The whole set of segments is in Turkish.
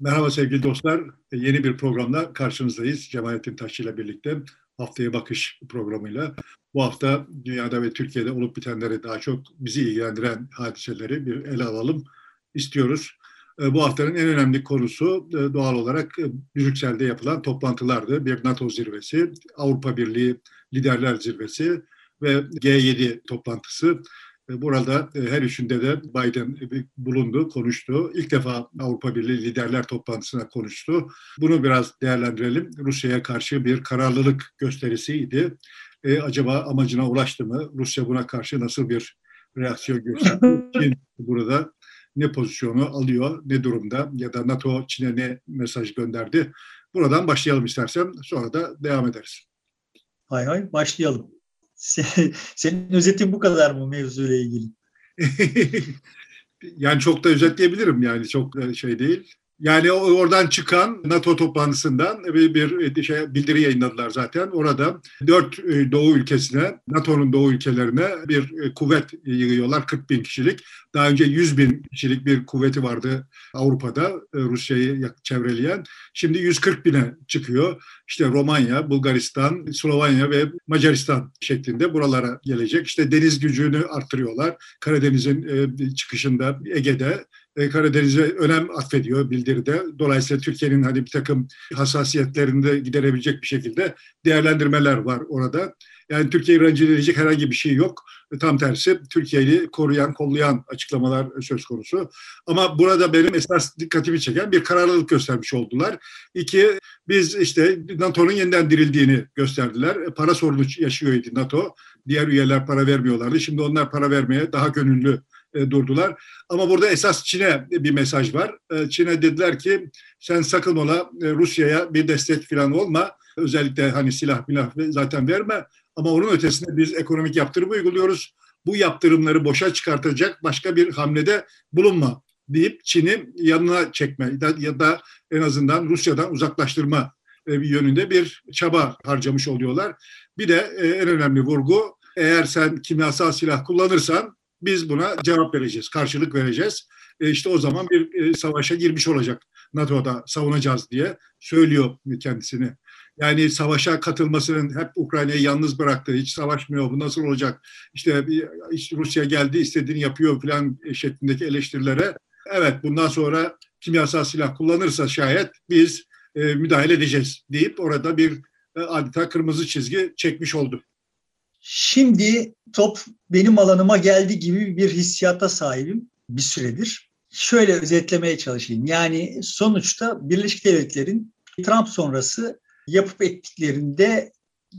Merhaba sevgili dostlar. Yeni bir programla karşınızdayız. Cemalettin Taşçı ile birlikte Haftaya Bakış programıyla. Bu hafta dünyada ve Türkiye'de olup bitenleri daha çok bizi ilgilendiren hadiseleri bir ele alalım istiyoruz. Bu haftanın en önemli konusu doğal olarak Brüksel'de yapılan toplantılardı. Bir NATO zirvesi, Avrupa Birliği Liderler Zirvesi ve G7 toplantısı. Burada e, her üçünde de Biden bulundu, konuştu. İlk defa Avrupa Birliği liderler toplantısına konuştu. Bunu biraz değerlendirelim. Rusya'ya karşı bir kararlılık gösterisiydi. E, acaba amacına ulaştı mı? Rusya buna karşı nasıl bir reaksiyon gösterdi? Çin burada ne pozisyonu alıyor, ne durumda ya da NATO Çin'e ne mesaj gönderdi? Buradan başlayalım istersen sonra da devam ederiz. Hay hay başlayalım. Senin özetin bu kadar mı mevzuyla ilgili? yani çok da özetleyebilirim yani çok şey değil. Yani oradan çıkan NATO toplantısından bir, bir şey, bildiri yayınladılar zaten. Orada dört e, doğu ülkesine, NATO'nun doğu ülkelerine bir e, kuvvet yığıyorlar. 40 bin kişilik. Daha önce 100 bin kişilik bir kuvveti vardı Avrupa'da e, Rusya'yı çevreleyen. Şimdi 140 bine çıkıyor. İşte Romanya, Bulgaristan, Slovenya ve Macaristan şeklinde buralara gelecek. İşte deniz gücünü arttırıyorlar. Karadeniz'in çıkışında Ege'de Karadeniz'e önem atfediyor bildiride. Dolayısıyla Türkiye'nin hani bir takım hassasiyetlerini de giderebilecek bir şekilde değerlendirmeler var orada. Yani Türkiye'yi rencide edecek herhangi bir şey yok. E, tam tersi Türkiye'yi koruyan, kollayan açıklamalar söz konusu. Ama burada benim esas dikkatimi çeken bir kararlılık göstermiş oldular. İki, biz işte NATO'nun yeniden dirildiğini gösterdiler. E, para sorunu yaşıyordu NATO. Diğer üyeler para vermiyorlardı. Şimdi onlar para vermeye daha gönüllü e, durdular. Ama burada esas Çin'e bir mesaj var. E, Çin'e dediler ki sen sakın ola e, Rusya'ya bir destek falan olma. Özellikle hani silah milah zaten verme. Ama onun ötesinde biz ekonomik yaptırım uyguluyoruz. Bu yaptırımları boşa çıkartacak başka bir hamlede bulunma deyip Çin'i yanına çekme ya da en azından Rusya'dan uzaklaştırma yönünde bir çaba harcamış oluyorlar. Bir de en önemli vurgu eğer sen kimyasal silah kullanırsan biz buna cevap vereceğiz, karşılık vereceğiz. E işte o zaman bir e, savaşa girmiş olacak NATO'da savunacağız diye söylüyor kendisini. Yani savaşa katılmasının hep Ukrayna'yı yalnız bıraktı, hiç savaşmıyor, bu nasıl olacak? İşte, işte Rusya geldi, istediğini yapıyor falan şeklindeki eleştirilere. Evet bundan sonra kimyasal silah kullanırsa şayet biz e, müdahale edeceğiz deyip orada bir e, adeta kırmızı çizgi çekmiş oldu. Şimdi top benim alanıma geldi gibi bir hissiyata sahibim bir süredir. Şöyle özetlemeye çalışayım. Yani sonuçta Birleşik Devletler'in Trump sonrası yapıp ettiklerinde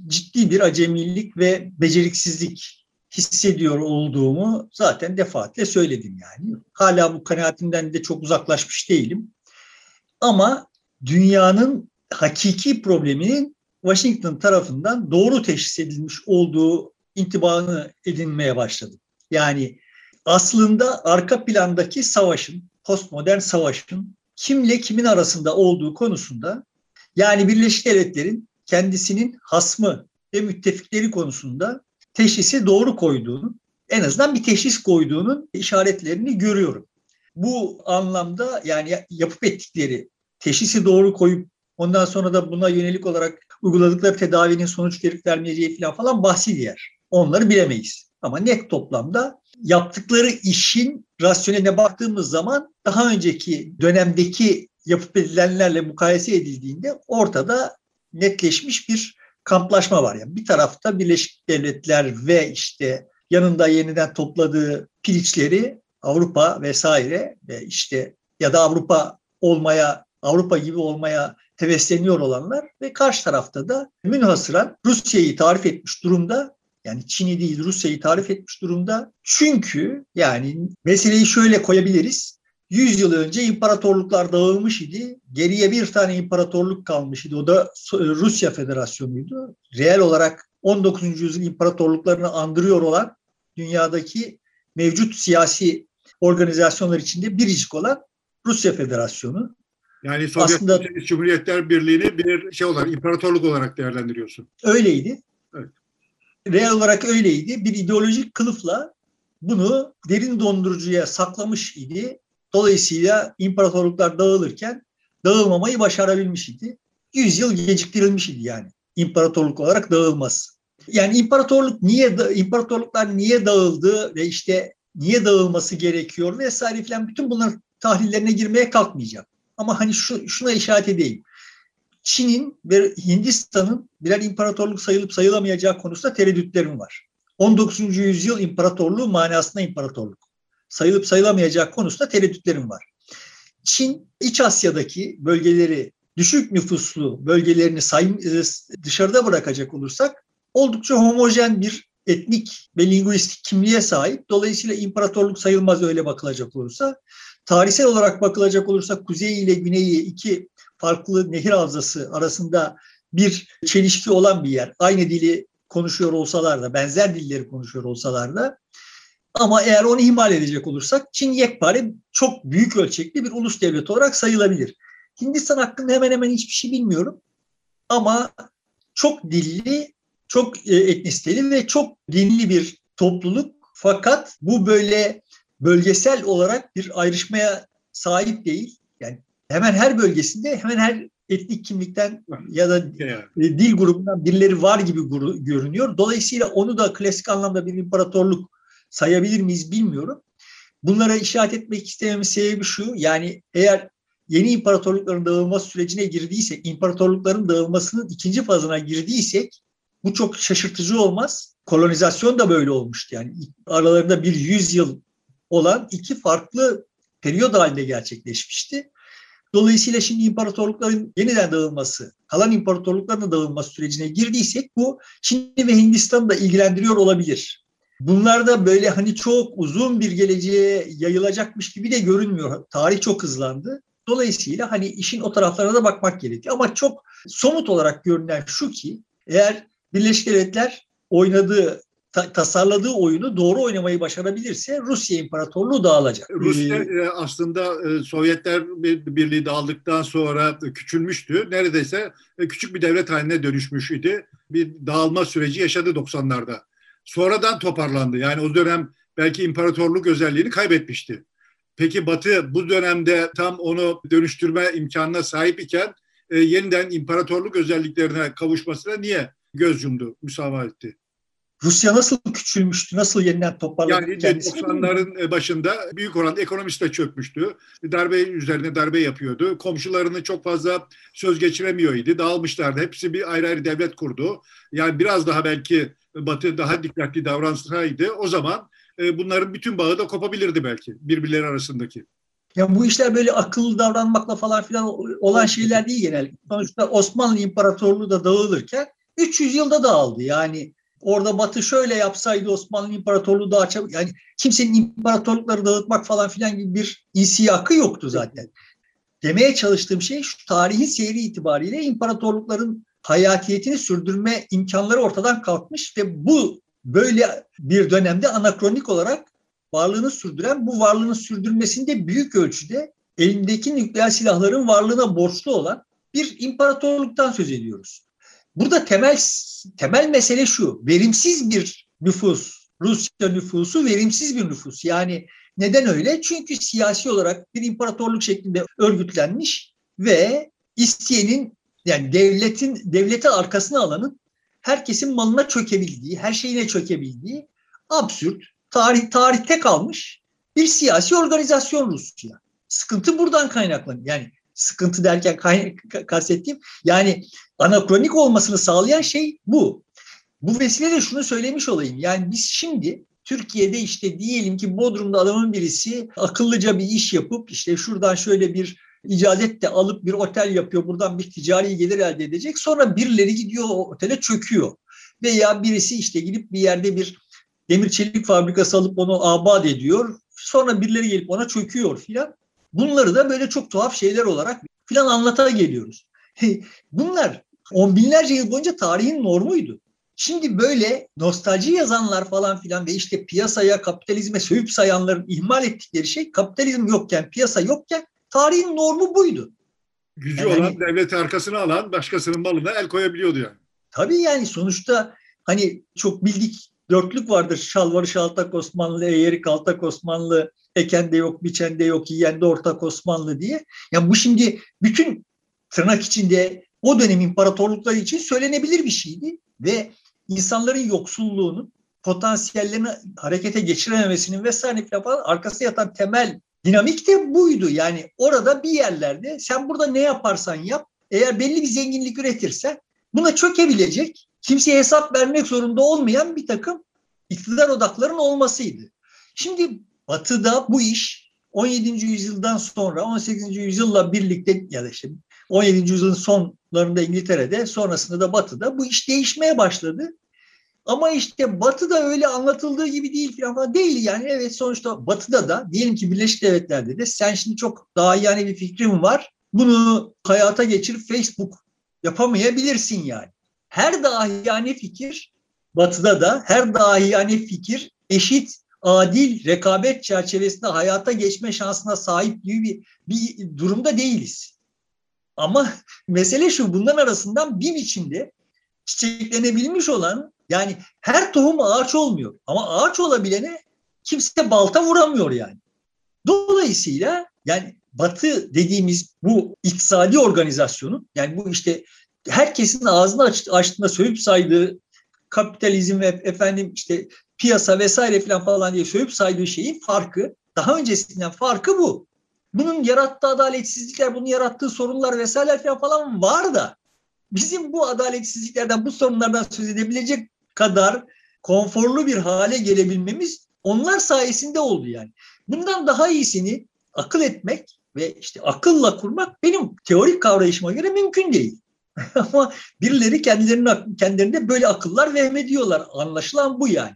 ciddi bir acemilik ve beceriksizlik hissediyor olduğumu zaten defaatle söyledim yani. Hala bu kanaatimden de çok uzaklaşmış değilim. Ama dünyanın hakiki probleminin Washington tarafından doğru teşhis edilmiş olduğu intibanı edinmeye başladım. Yani aslında arka plandaki savaşın, postmodern savaşın kimle kimin arasında olduğu konusunda yani Birleşik Devletler'in kendisinin hasmı ve müttefikleri konusunda teşhisi doğru koyduğunu, en azından bir teşhis koyduğunun işaretlerini görüyorum. Bu anlamda yani yapıp ettikleri teşhisi doğru koyup ondan sonra da buna yönelik olarak uyguladıkları tedavinin sonuç verip vermeyeceği falan falan bahsi diğer. Onları bilemeyiz. Ama net toplamda yaptıkları işin rasyoneline baktığımız zaman daha önceki dönemdeki yapıp edilenlerle mukayese edildiğinde ortada netleşmiş bir kamplaşma var. Yani bir tarafta Birleşik Devletler ve işte yanında yeniden topladığı piliçleri Avrupa vesaire ve işte ya da Avrupa olmaya Avrupa gibi olmaya hevesleniyor olanlar ve karşı tarafta da münhasıran Rusya'yı tarif etmiş durumda. Yani Çin'i değil Rusya'yı tarif etmiş durumda. Çünkü yani meseleyi şöyle koyabiliriz. 100 yıl önce imparatorluklar dağılmış idi. Geriye bir tane imparatorluk kalmış idi. O da Rusya Federasyonu'ydu. Reel olarak 19. yüzyıl imparatorluklarını andırıyor olan dünyadaki mevcut siyasi organizasyonlar içinde biricik olan Rusya Federasyonu. Yani Sovyet Aslında, Cumhuriyetler Birliği'ni bir şey olarak, imparatorluk olarak değerlendiriyorsun. Öyleydi. Evet. Real olarak öyleydi. Bir ideolojik kılıfla bunu derin dondurucuya saklamış idi. Dolayısıyla imparatorluklar dağılırken dağılmamayı başarabilmiş idi. 100 yıl geciktirilmiş idi yani imparatorluk olarak dağılması. Yani imparatorluk niye imparatorluklar niye dağıldı ve işte niye dağılması gerekiyor vesaire filan bütün bunların tahlillerine girmeye kalkmayacağım. Ama hani şu, şuna işaret edeyim. Çin'in ve Hindistan'ın birer imparatorluk sayılıp sayılamayacağı konusunda tereddütlerim var. 19. yüzyıl imparatorluğu manasında imparatorluk. Sayılıp sayılamayacak konusunda tereddütlerim var. Çin, İç Asya'daki bölgeleri, düşük nüfuslu bölgelerini say, e, dışarıda bırakacak olursak oldukça homojen bir etnik ve linguistik kimliğe sahip. Dolayısıyla imparatorluk sayılmaz öyle bakılacak olursa. Tarihsel olarak bakılacak olursa kuzey ile güneyi iki farklı nehir havzası arasında bir çelişki olan bir yer. Aynı dili konuşuyor olsalar da, benzer dilleri konuşuyor olsalar da ama eğer onu ihmal edecek olursak Çin yekpare çok büyük ölçekli bir ulus devlet olarak sayılabilir. Hindistan hakkında hemen hemen hiçbir şey bilmiyorum. Ama çok dilli, çok e, etnisiteli ve çok dinli bir topluluk. Fakat bu böyle bölgesel olarak bir ayrışmaya sahip değil. Yani hemen her bölgesinde hemen her etnik kimlikten ya da e, dil grubundan birileri var gibi görünüyor. Dolayısıyla onu da klasik anlamda bir imparatorluk sayabilir miyiz bilmiyorum. Bunlara işaret etmek istememin sebebi şu. Yani eğer yeni imparatorlukların dağılma sürecine girdiysek, imparatorlukların dağılmasının ikinci fazına girdiysek bu çok şaşırtıcı olmaz. Kolonizasyon da böyle olmuştu. Yani aralarında bir yüz yıl olan iki farklı periyod halinde gerçekleşmişti. Dolayısıyla şimdi imparatorlukların yeniden dağılması, kalan imparatorlukların dağılması sürecine girdiysek bu Çin ve Hindistan'ı da ilgilendiriyor olabilir. Bunlar da böyle hani çok uzun bir geleceğe yayılacakmış gibi de görünmüyor. Tarih çok hızlandı. Dolayısıyla hani işin o taraflarına da bakmak gerekiyor. Ama çok somut olarak görünen şu ki eğer Birleşik Devletler oynadığı ta- tasarladığı oyunu doğru oynamayı başarabilirse Rusya İmparatorluğu dağılacak. Rusya ee, aslında e, Sovyetler Birliği dağıldıktan sonra küçülmüştü. Neredeyse e, küçük bir devlet haline dönüşmüş idi. Bir dağılma süreci yaşadı 90'larda. Sonradan toparlandı. Yani o dönem belki imparatorluk özelliğini kaybetmişti. Peki Batı bu dönemde tam onu dönüştürme imkanına sahip iken e, yeniden imparatorluk özelliklerine kavuşmasına niye göz yumdu, müsamaha etti? Rusya nasıl küçülmüştü, nasıl yeniden toparladı yani kendisini? 90'ların başında büyük oranda ekonomisi de çökmüştü. Darbe üzerine darbe yapıyordu. Komşularını çok fazla söz geçiremiyordu. Dağılmışlardı. Hepsi bir ayrı ayrı devlet kurdu. Yani biraz daha belki Batı daha dikkatli davransaydı o zaman e, bunların bütün bağı da kopabilirdi belki birbirleri arasındaki. Ya bu işler böyle akıllı davranmakla falan filan olan şeyler değil genellikle. Sonuçta Osmanlı İmparatorluğu da dağılırken 300 yılda dağıldı. Yani orada Batı şöyle yapsaydı Osmanlı İmparatorluğu daha çabuk yani kimsenin imparatorlukları dağıtmak falan filan gibi bir insiyakı yoktu zaten. Demeye çalıştığım şey şu tarihi seyri itibariyle imparatorlukların hayatiyetini sürdürme imkanları ortadan kalkmış ve bu böyle bir dönemde anakronik olarak varlığını sürdüren bu varlığını sürdürmesinde büyük ölçüde elindeki nükleer silahların varlığına borçlu olan bir imparatorluktan söz ediyoruz. Burada temel temel mesele şu. Verimsiz bir nüfus. Rusya nüfusu verimsiz bir nüfus. Yani neden öyle? Çünkü siyasi olarak bir imparatorluk şeklinde örgütlenmiş ve isteyenin yani devletin devlete arkasına alanın herkesin malına çökebildiği, her şeyine çökebildiği absürt, tarih tarihte kalmış bir siyasi organizasyon Rusya. Sıkıntı buradan kaynaklanıyor. Yani sıkıntı derken kastettiğim yani anakronik olmasını sağlayan şey bu. Bu vesileyle şunu söylemiş olayım. Yani biz şimdi Türkiye'de işte diyelim ki Bodrum'da adamın birisi akıllıca bir iş yapıp işte şuradan şöyle bir icazet de alıp bir otel yapıyor. Buradan bir ticari gelir elde edecek. Sonra birileri gidiyor o otele çöküyor. Veya birisi işte gidip bir yerde bir demir çelik fabrikası alıp onu abad ediyor. Sonra birileri gelip ona çöküyor filan. Bunları da böyle çok tuhaf şeyler olarak filan anlata geliyoruz. Bunlar on binlerce yıl boyunca tarihin normuydu. Şimdi böyle nostalji yazanlar falan filan ve işte piyasaya, kapitalizme sövüp sayanların ihmal ettikleri şey kapitalizm yokken, piyasa yokken Tarihin normu buydu. Gücü yani, olan, hani, devleti arkasına alan başkasının malına el koyabiliyordu yani. Tabii yani sonuçta hani çok bildik dörtlük vardır. Şalvarı şaltak Osmanlı, eğeri kaltak Osmanlı, ekende yok, biçende yok, yiyende ortak Osmanlı diye. Yani bu şimdi bütün tırnak içinde o dönem imparatorlukları için söylenebilir bir şeydi ve insanların yoksulluğunun potansiyellerini harekete geçirememesinin vesaire falan arkasında yatan temel dinamik de buydu. Yani orada bir yerlerde sen burada ne yaparsan yap eğer belli bir zenginlik üretirsen buna çökebilecek, kimseye hesap vermek zorunda olmayan bir takım iktidar odakların olmasıydı. Şimdi Batı'da bu iş 17. yüzyıldan sonra 18. yüzyılla birlikte ya da işte 17. yüzyılın sonlarında İngiltere'de sonrasında da Batı'da bu iş değişmeye başladı. Ama işte Batı'da öyle anlatıldığı gibi değil falan değil yani. Evet sonuçta Batı'da da diyelim ki Birleşik Devletler'de de sen şimdi çok daha yani bir fikrin var. Bunu hayata geçir Facebook yapamayabilirsin yani. Her dahiyane fikir Batı'da da her dahiyane fikir eşit adil rekabet çerçevesinde hayata geçme şansına sahip gibi bir, bir durumda değiliz. Ama mesele şu bunların arasından bir biçimde çiçeklenebilmiş olan yani her tohum ağaç olmuyor ama ağaç olabilene kimse balta vuramıyor yani. Dolayısıyla yani Batı dediğimiz bu iktisadi organizasyonun yani bu işte herkesin ağzını aç, açtığında söyleyip saydığı kapitalizm ve efendim işte piyasa vesaire falan falan diye söyleyip saydığı şeyin farkı daha öncesinden farkı bu. Bunun yarattığı adaletsizlikler, bunun yarattığı sorunlar vesaire falan falan var da bizim bu adaletsizliklerden, bu sorunlardan söz edebilecek kadar konforlu bir hale gelebilmemiz onlar sayesinde oldu yani. Bundan daha iyisini akıl etmek ve işte akılla kurmak benim teorik kavrayışıma göre mümkün değil. Ama birileri kendilerine, kendilerine böyle akıllar vehmediyorlar. Anlaşılan bu yani.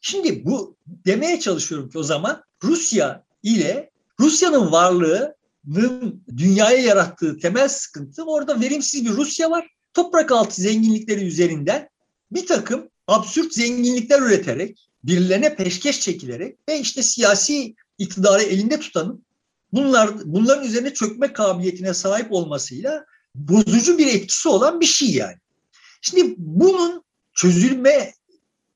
Şimdi bu demeye çalışıyorum ki o zaman Rusya ile Rusya'nın varlığının dünyaya yarattığı temel sıkıntı orada verimsiz bir Rusya var. Toprak altı zenginlikleri üzerinden bir takım absürt zenginlikler üreterek, birilerine peşkeş çekilerek ve işte siyasi iktidarı elinde tutanın bunlar bunların üzerine çökme kabiliyetine sahip olmasıyla bozucu bir etkisi olan bir şey yani. Şimdi bunun çözülme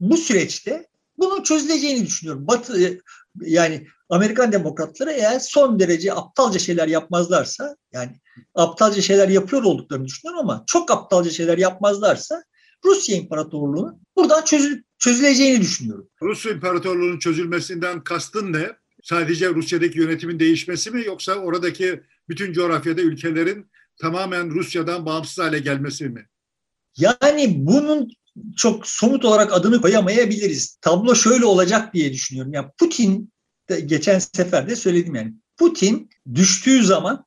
bu süreçte bunun çözüleceğini düşünüyorum. Batı yani Amerikan demokratları eğer son derece aptalca şeyler yapmazlarsa yani aptalca şeyler yapıyor olduklarını düşünüyorum ama çok aptalca şeyler yapmazlarsa Rusya İmparatorluğu'nun buradan çözül, çözüleceğini düşünüyorum. Rusya İmparatorluğu'nun çözülmesinden kastın ne? Sadece Rusya'daki yönetimin değişmesi mi yoksa oradaki bütün coğrafyada ülkelerin tamamen Rusya'dan bağımsız hale gelmesi mi? Yani bunun çok somut olarak adını koyamayabiliriz. Tablo şöyle olacak diye düşünüyorum. Yani Putin de geçen sefer de söyledim yani. Putin düştüğü zaman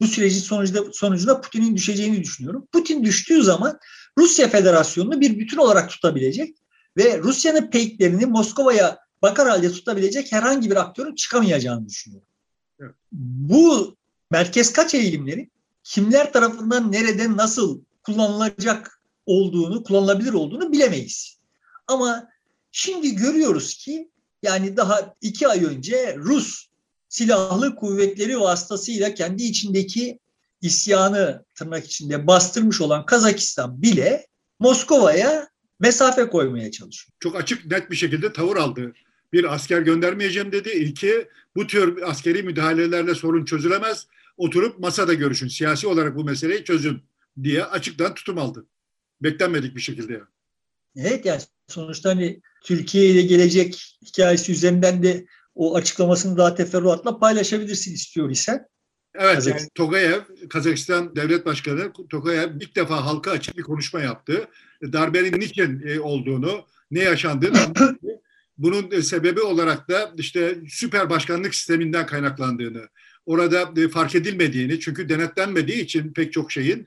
bu sürecin sonucunda, sonucunda Putin'in düşeceğini düşünüyorum. Putin düştüğü zaman Rusya Federasyonu'nu bir bütün olarak tutabilecek ve Rusya'nın peyklerini Moskova'ya bakar halde tutabilecek herhangi bir aktörün çıkamayacağını düşünüyorum. Evet. Bu merkez kaç eğilimleri kimler tarafından nerede nasıl kullanılacak olduğunu, kullanılabilir olduğunu bilemeyiz. Ama şimdi görüyoruz ki yani daha iki ay önce Rus silahlı kuvvetleri vasıtasıyla kendi içindeki isyanı tırnak içinde bastırmış olan Kazakistan bile Moskova'ya mesafe koymaya çalışıyor. Çok açık net bir şekilde tavır aldı. Bir asker göndermeyeceğim dedi. İki, bu tür askeri müdahalelerle sorun çözülemez. Oturup masada görüşün. Siyasi olarak bu meseleyi çözün diye açıktan tutum aldı. Beklenmedik bir şekilde yani. Evet yani sonuçta hani Türkiye ile gelecek hikayesi üzerinden de o açıklamasını daha teferruatla paylaşabilirsin istiyor isen. Evet, yani Togayev, Kazakistan Devlet Başkanı Togayev ilk defa halka açık bir konuşma yaptı. Darbenin niçin e, olduğunu, ne yaşandığını. Bunun e, sebebi olarak da işte süper başkanlık sisteminden kaynaklandığını, orada e, fark edilmediğini, çünkü denetlenmediği için pek çok şeyin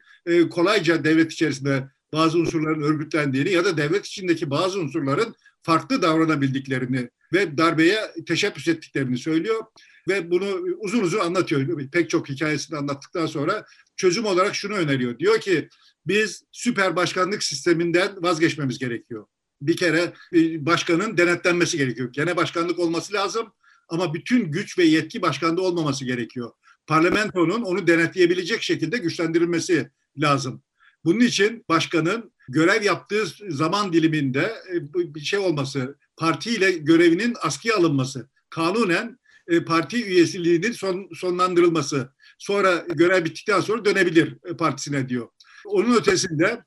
kolayca devlet içerisinde bazı unsurların örgütlendiğini ya da devlet içindeki bazı unsurların farklı davranabildiklerini ve darbeye teşebbüs ettiklerini söylüyor ve bunu uzun uzun anlatıyor. Pek çok hikayesini anlattıktan sonra çözüm olarak şunu öneriyor. Diyor ki biz süper başkanlık sisteminden vazgeçmemiz gerekiyor. Bir kere e, başkanın denetlenmesi gerekiyor. Gene başkanlık olması lazım ama bütün güç ve yetki başkanda olmaması gerekiyor. Parlamentonun onu denetleyebilecek şekilde güçlendirilmesi lazım. Bunun için başkanın görev yaptığı zaman diliminde e, bir şey olması, partiyle görevinin askıya alınması, kanunen e, parti üyesiliğinin son, sonlandırılması, sonra görev bittikten sonra dönebilir e, partisine diyor. Onun ötesinde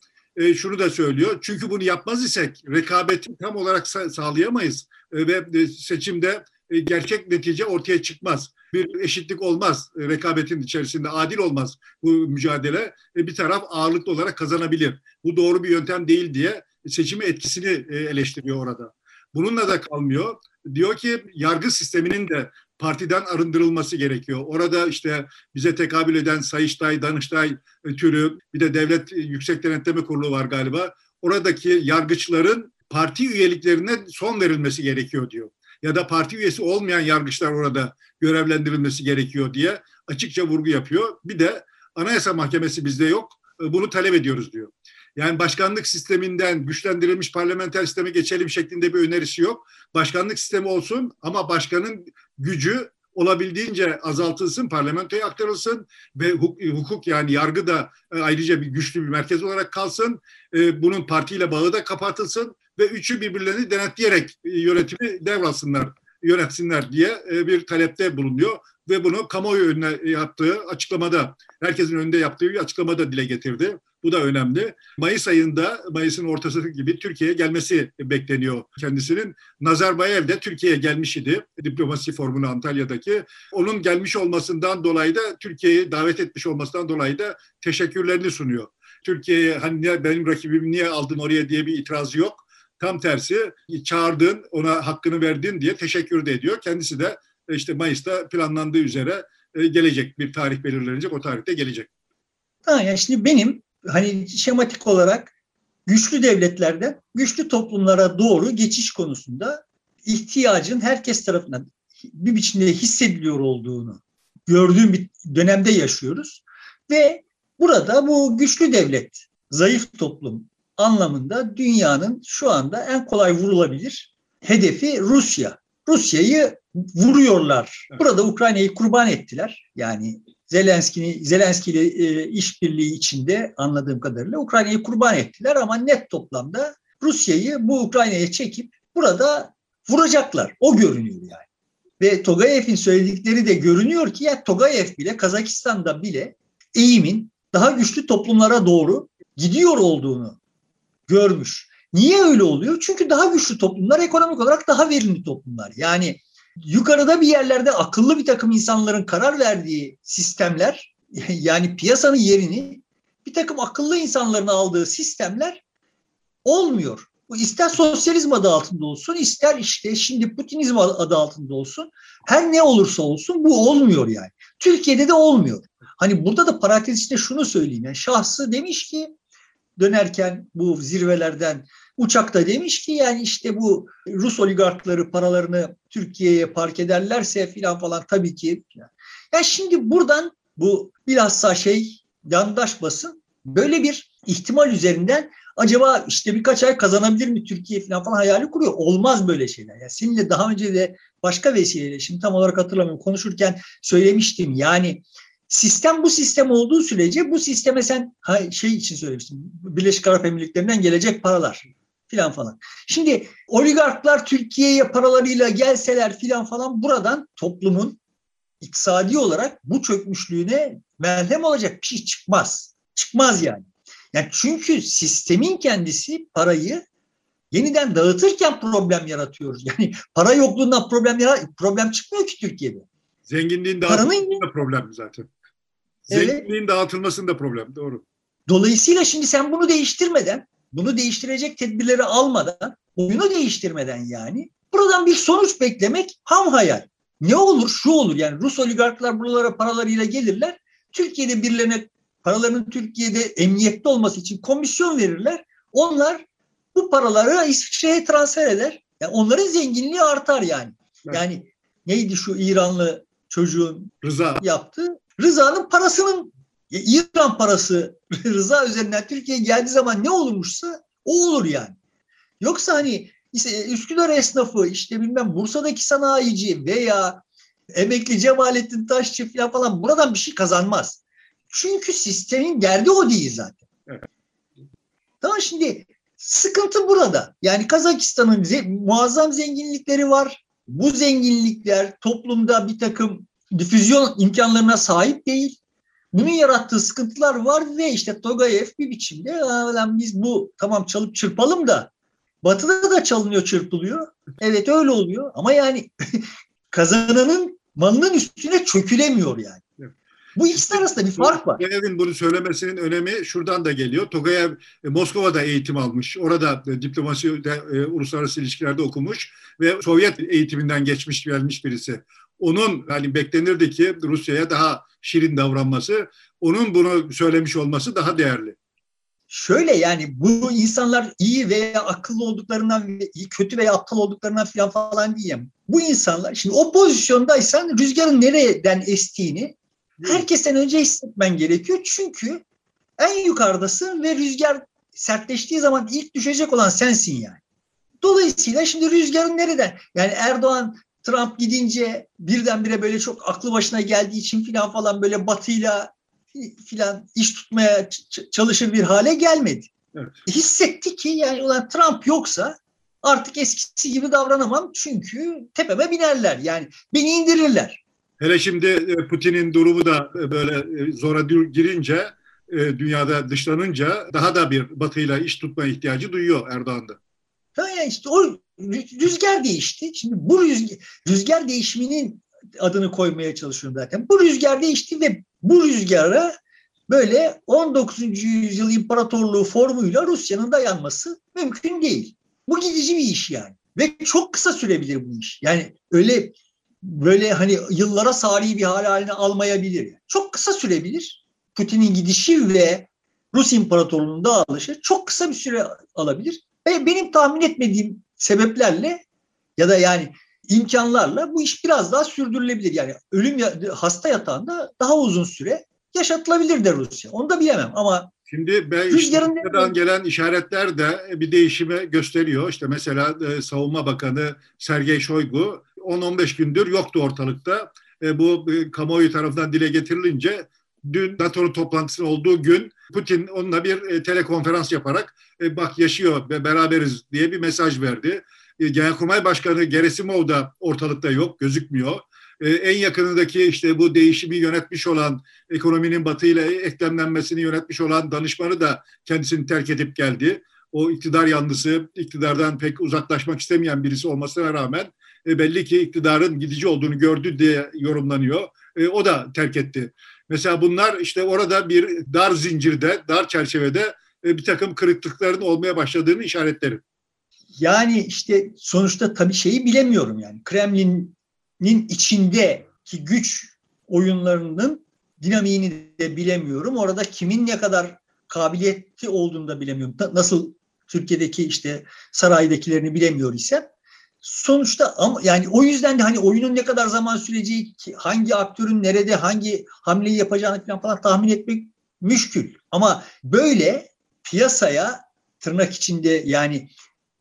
şunu da söylüyor. Çünkü bunu yapmaz isek rekabeti tam olarak sağlayamayız ve seçimde gerçek netice ortaya çıkmaz. Bir eşitlik olmaz rekabetin içerisinde, adil olmaz bu mücadele. Bir taraf ağırlıklı olarak kazanabilir. Bu doğru bir yöntem değil diye seçimi etkisini eleştiriyor orada. Bununla da kalmıyor. Diyor ki yargı sisteminin de partiden arındırılması gerekiyor. Orada işte bize tekabül eden Sayıştay, Danıştay türü bir de Devlet Yüksek Denetleme Kurulu var galiba. Oradaki yargıçların parti üyeliklerine son verilmesi gerekiyor diyor. Ya da parti üyesi olmayan yargıçlar orada görevlendirilmesi gerekiyor diye açıkça vurgu yapıyor. Bir de Anayasa Mahkemesi bizde yok. Bunu talep ediyoruz diyor. Yani başkanlık sisteminden güçlendirilmiş parlamenter sisteme geçelim şeklinde bir önerisi yok. Başkanlık sistemi olsun ama başkanın gücü olabildiğince azaltılsın, parlamentoya aktarılsın ve hukuk yani yargı da e, ayrıca bir güçlü bir merkez olarak kalsın. E, bunun partiyle bağı da kapatılsın ve üçü birbirlerini denetleyerek e, yönetimi devralsınlar, yönetsinler diye bir talepte bulunuyor ve bunu kamuoyu önüne yaptığı açıklamada, herkesin önünde yaptığı bir açıklamada dile getirdi. Bu da önemli. Mayıs ayında, Mayıs'ın ortası gibi Türkiye'ye gelmesi bekleniyor kendisinin. Nazarbayev de Türkiye'ye gelmiş idi. Diplomasi formunu Antalya'daki. Onun gelmiş olmasından dolayı da Türkiye'yi davet etmiş olmasından dolayı da teşekkürlerini sunuyor. Türkiye'ye hani benim rakibimi niye aldın oraya diye bir itirazı yok. Tam tersi çağırdın, ona hakkını verdin diye teşekkür de ediyor. Kendisi de işte Mayıs'ta planlandığı üzere e, gelecek. Bir tarih belirlenecek, o tarihte gelecek. Ha, yani şimdi benim hani şematik olarak güçlü devletlerden güçlü toplumlara doğru geçiş konusunda ihtiyacın herkes tarafından bir biçimde hissediliyor olduğunu gördüğüm bir dönemde yaşıyoruz. Ve burada bu güçlü devlet, zayıf toplum anlamında dünyanın şu anda en kolay vurulabilir hedefi Rusya. Rusya'yı vuruyorlar. Burada Ukrayna'yı kurban ettiler. Yani Zelenski'ni Zelenski ile e, işbirliği içinde anladığım kadarıyla Ukrayna'yı kurban ettiler ama net toplamda Rusya'yı bu Ukrayna'ya çekip burada vuracaklar. O görünüyor yani. Ve Togayev'in söyledikleri de görünüyor ki ya Togayev bile Kazakistan'da bile eğimin daha güçlü toplumlara doğru gidiyor olduğunu görmüş. Niye öyle oluyor? Çünkü daha güçlü toplumlar ekonomik olarak daha verimli toplumlar. Yani yukarıda bir yerlerde akıllı bir takım insanların karar verdiği sistemler yani piyasanın yerini bir takım akıllı insanların aldığı sistemler olmuyor. Bu ister sosyalizm adı altında olsun, ister işte şimdi Putinizm adı altında olsun. Her ne olursa olsun bu olmuyor yani. Türkiye'de de olmuyor. Hani burada da parantez içinde şunu söyleyeyim. Yani şahsı demiş ki dönerken bu zirvelerden Uçakta demiş ki yani işte bu Rus oligarkları paralarını Türkiye'ye park ederlerse filan falan tabii ki. Ya yani şimdi buradan bu bilhassa şey yandaş basın böyle bir ihtimal üzerinden acaba işte birkaç ay kazanabilir mi Türkiye falan falan hayali kuruyor. Olmaz böyle şeyler. Yani seninle daha önce de başka vesileyle şimdi tam olarak hatırlamıyorum konuşurken söylemiştim. Yani sistem bu sistem olduğu sürece bu sisteme sen şey için söylemiştim. Birleşik Arap Emirlikleri'nden gelecek paralar filan falan. Şimdi oligarklar Türkiye'ye paralarıyla gelseler filan falan buradan toplumun iktisadi olarak bu çökmüşlüğüne melhem olacak bir şey çıkmaz. Çıkmaz yani. Yani çünkü sistemin kendisi parayı yeniden dağıtırken problem yaratıyoruz. Yani para yokluğundan problem yarat problem çıkmıyor ki Türkiye'de. Zenginliğin dağıtılmasında problem zaten. Zenginliğin evet. dağıtılmasında problem. Doğru. Dolayısıyla şimdi sen bunu değiştirmeden bunu değiştirecek tedbirleri almadan, oyunu değiştirmeden yani buradan bir sonuç beklemek ham hayal. Ne olur? Şu olur yani Rus oligarklar buralara paralarıyla gelirler. Türkiye'de birilerine paralarının Türkiye'de emniyette olması için komisyon verirler. Onlar bu paraları İsviçre'ye transfer eder. Yani onların zenginliği artar yani. Evet. Yani neydi şu İranlı çocuğun Rıza yaptı? Rıza'nın parasının İran parası rıza üzerinden Türkiye'ye geldiği zaman ne olurmuşsa o olur yani. Yoksa hani işte Üsküdar esnafı işte bilmem Bursa'daki sanayici veya emekli Cemalettin Taşçı falan, buradan bir şey kazanmaz. Çünkü sistemin derdi o değil zaten. Tamam şimdi sıkıntı burada. Yani Kazakistan'ın ze- muazzam zenginlikleri var. Bu zenginlikler toplumda bir takım difüzyon imkanlarına sahip değil. Bunun yarattığı sıkıntılar var ve işte Togayev bir biçimde biz bu tamam çalıp çırpalım da Batı'da da çalınıyor çırpılıyor. Evet öyle oluyor ama yani kazananın malının üstüne çökülemiyor yani. Bu ikisi arasında bir fark var. Togayev'in bunu söylemesinin önemi şuradan da geliyor. Togayev e, Moskova'da eğitim almış. Orada e, diplomasi, de, e, uluslararası ilişkilerde okumuş ve Sovyet eğitiminden geçmiş gelmiş birisi. Onun hani beklenirdi ki Rusya'ya daha şirin davranması, onun bunu söylemiş olması daha değerli. Şöyle yani bu insanlar iyi veya akıllı olduklarından, kötü veya aptal olduklarından falan falan diyeyim. Bu insanlar şimdi o pozisyondaysan rüzgarın nereden estiğini herkesten önce hissetmen gerekiyor. Çünkü en yukarıdasın ve rüzgar sertleştiği zaman ilk düşecek olan sensin yani. Dolayısıyla şimdi rüzgarın nereden? Yani Erdoğan Trump gidince birdenbire böyle çok aklı başına geldiği için filan falan böyle batıyla filan iş tutmaya çalışır bir hale gelmedi. Evet. Hissetti ki yani ulan Trump yoksa artık eskisi gibi davranamam çünkü tepeme binerler. Yani beni indirirler. Hele şimdi e, Putin'in durumu da e, böyle e, zora girince, dünyada dışlanınca daha da bir batıyla iş tutma ihtiyacı duyuyor Erdoğan'da. Yani işte o rüzgar değişti. Şimdi bu rüzgar, rüzgar değişiminin adını koymaya çalışıyorum zaten. Bu rüzgar değişti ve bu rüzgara böyle 19. yüzyıl imparatorluğu formuyla Rusya'nın dayanması mümkün değil. Bu gidici bir iş yani. Ve çok kısa sürebilir bu iş. Yani öyle böyle hani yıllara sari bir hal haline almayabilir. Çok kısa sürebilir. Putin'in gidişi ve Rus İmparatorluğu'nun dağılışı çok kısa bir süre alabilir. Ve benim tahmin etmediğim sebeplerle ya da yani imkanlarla bu iş biraz daha sürdürülebilir. Yani ölüm hasta yatağında daha uzun süre yaşatılabilir de Rusya. Onu da bilemem ama Şimdi ben Rusya'dan gelen işaretler de bir değişimi gösteriyor. İşte mesela e, Savunma Bakanı Sergey Shoigu 10-15 gündür yoktu ortalıkta. E, bu e, kamuoyu tarafından dile getirilince dün NATO'nun toplantısının olduğu gün Putin onunla bir e, telekonferans yaparak e, bak yaşıyor ve beraberiz diye bir mesaj verdi. E, Genelkurmay Başkanı Gerasimov da ortalıkta yok, gözükmüyor. E, en yakınındaki işte bu değişimi yönetmiş olan, ekonominin batıyla eklemlenmesini yönetmiş olan danışmanı da kendisini terk edip geldi. O iktidar yanlısı, iktidardan pek uzaklaşmak istemeyen birisi olmasına rağmen belli ki iktidarın gidici olduğunu gördü diye yorumlanıyor. O da terk etti. Mesela bunlar işte orada bir dar zincirde, dar çerçevede e, bir takım kırıklıkların olmaya başladığını işaretleri. Yani işte sonuçta tabii şeyi bilemiyorum yani. Kremlin'in içindeki güç oyunlarının dinamiğini de bilemiyorum. Orada kimin ne kadar kabiliyetli olduğunu da bilemiyorum. Nasıl Türkiye'deki işte saraydakilerini bilemiyor ise sonuçta ama yani o yüzden de hani oyunun ne kadar zaman süreceği, hangi aktörün nerede hangi hamleyi yapacağını falan, falan tahmin etmek müşkül. Ama böyle piyasaya tırnak içinde yani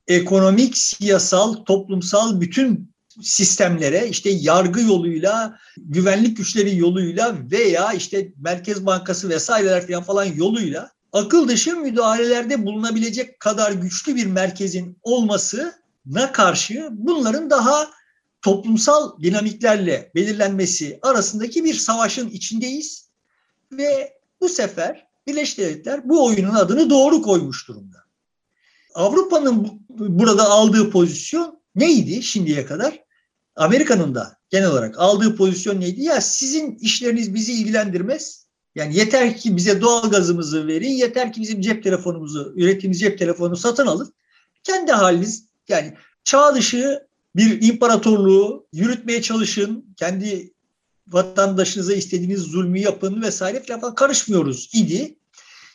ekonomik, siyasal, toplumsal bütün sistemlere işte yargı yoluyla, güvenlik güçleri yoluyla veya işte Merkez Bankası vesaireler falan falan yoluyla akıl dışı müdahalelerde bulunabilecek kadar güçlü bir merkezin olmasına karşı bunların daha toplumsal dinamiklerle belirlenmesi arasındaki bir savaşın içindeyiz ve bu sefer Birleşik Devletler bu oyunun adını doğru koymuş durumda. Avrupa'nın burada aldığı pozisyon neydi şimdiye kadar? Amerika'nın da genel olarak aldığı pozisyon neydi? Ya sizin işleriniz bizi ilgilendirmez. Yani yeter ki bize doğal gazımızı verin, yeter ki bizim cep telefonumuzu, ürettiğimiz cep telefonunu satın alın. Kendi haliniz yani çağ dışı bir imparatorluğu yürütmeye çalışın, kendi vatandaşınıza istediğiniz zulmü yapın vesaire falan karışmıyoruz idi.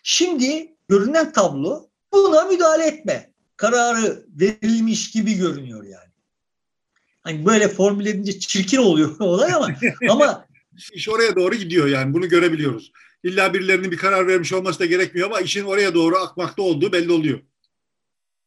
Şimdi görünen tablo buna müdahale etme kararı verilmiş gibi görünüyor yani. Hani böyle formüle edince çirkin oluyor olay ama ama iş oraya doğru gidiyor yani bunu görebiliyoruz. İlla birilerinin bir karar vermiş olması da gerekmiyor ama işin oraya doğru akmakta olduğu belli oluyor.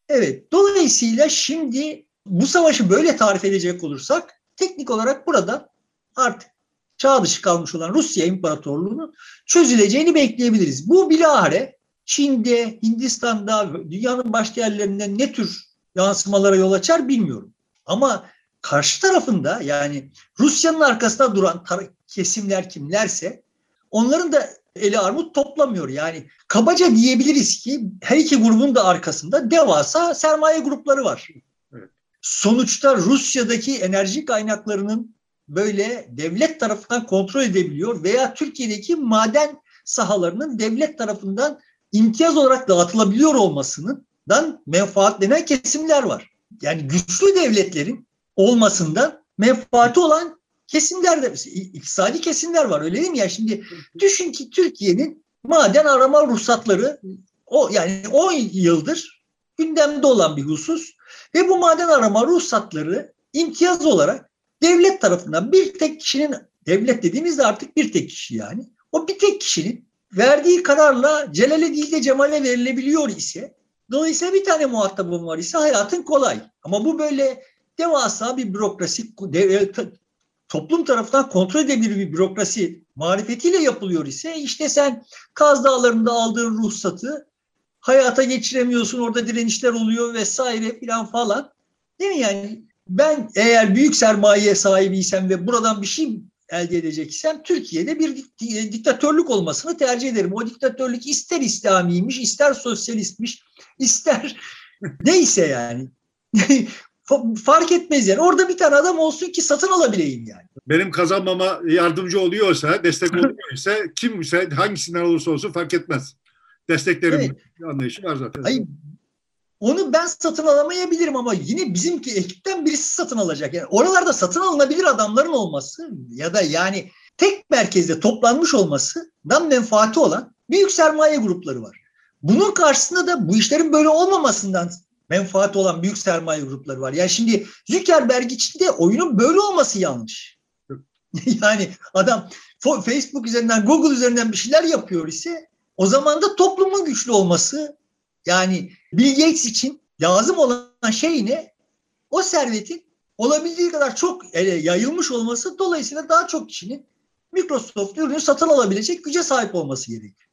Evet. Dolayısıyla şimdi bu savaşı böyle tarif edecek olursak teknik olarak burada artık çağ dışı kalmış olan Rusya İmparatorluğu'nun çözüleceğini bekleyebiliriz. Bu bilahare Çin'de, Hindistan'da, dünyanın başka yerlerinde ne tür yansımalara yol açar bilmiyorum. Ama karşı tarafında yani Rusya'nın arkasında duran kesimler kimlerse onların da eli armut toplamıyor. Yani kabaca diyebiliriz ki her iki grubun da arkasında devasa sermaye grupları var. Evet. Sonuçta Rusya'daki enerji kaynaklarının böyle devlet tarafından kontrol edebiliyor veya Türkiye'deki maden sahalarının devlet tarafından imtiyaz olarak dağıtılabiliyor olmasından menfaatlenen kesimler var. Yani güçlü devletlerin olmasından menfaati olan kesimler de iktisadi kesimler var öyle değil mi ya şimdi düşün ki Türkiye'nin maden arama ruhsatları o yani 10 yıldır gündemde olan bir husus ve bu maden arama ruhsatları imtiyaz olarak devlet tarafından bir tek kişinin devlet dediğimizde artık bir tek kişi yani o bir tek kişinin verdiği kararla Celal'e değil de Cemal'e verilebiliyor ise dolayısıyla bir tane muhatabım var ise hayatın kolay. Ama bu böyle devasa bir bürokrasi toplum tarafından kontrol edilebilir bir bürokrasi marifetiyle yapılıyor ise işte sen Kaz Dağları'nda aldığın ruhsatı hayata geçiremiyorsun orada direnişler oluyor vesaire filan falan. Değil mi yani ben eğer büyük sermaye sahibiysem ve buradan bir şey elde edeceksem Türkiye'de bir diktatörlük olmasını tercih ederim. O diktatörlük ister İslamiymiş, ister sosyalistmiş, ister neyse yani. Fark etmez yani. Orada bir tane adam olsun ki satın alabileyim yani. Benim kazanmama yardımcı oluyorsa, destek oluyorsa kimse hangisinden olursa olsun fark etmez. Desteklerim evet. anlayışı var zaten. Hayır, onu ben satın alamayabilirim ama yine bizimki ekipten birisi satın alacak. Yani oralarda satın alınabilir adamların olması ya da yani tek merkezde toplanmış olmasından menfaati olan büyük sermaye grupları var. Bunun karşısında da bu işlerin böyle olmamasından menfaati olan büyük sermaye grupları var. Yani şimdi Zuckerberg için de oyunun böyle olması yanlış. yani adam Facebook üzerinden, Google üzerinden bir şeyler yapıyor ise o zaman da toplumun güçlü olması yani Bill Gates için lazım olan şey ne? O servetin olabildiği kadar çok yayılmış olması dolayısıyla daha çok kişinin Microsoft ürünü satın alabilecek güce sahip olması gerekiyor.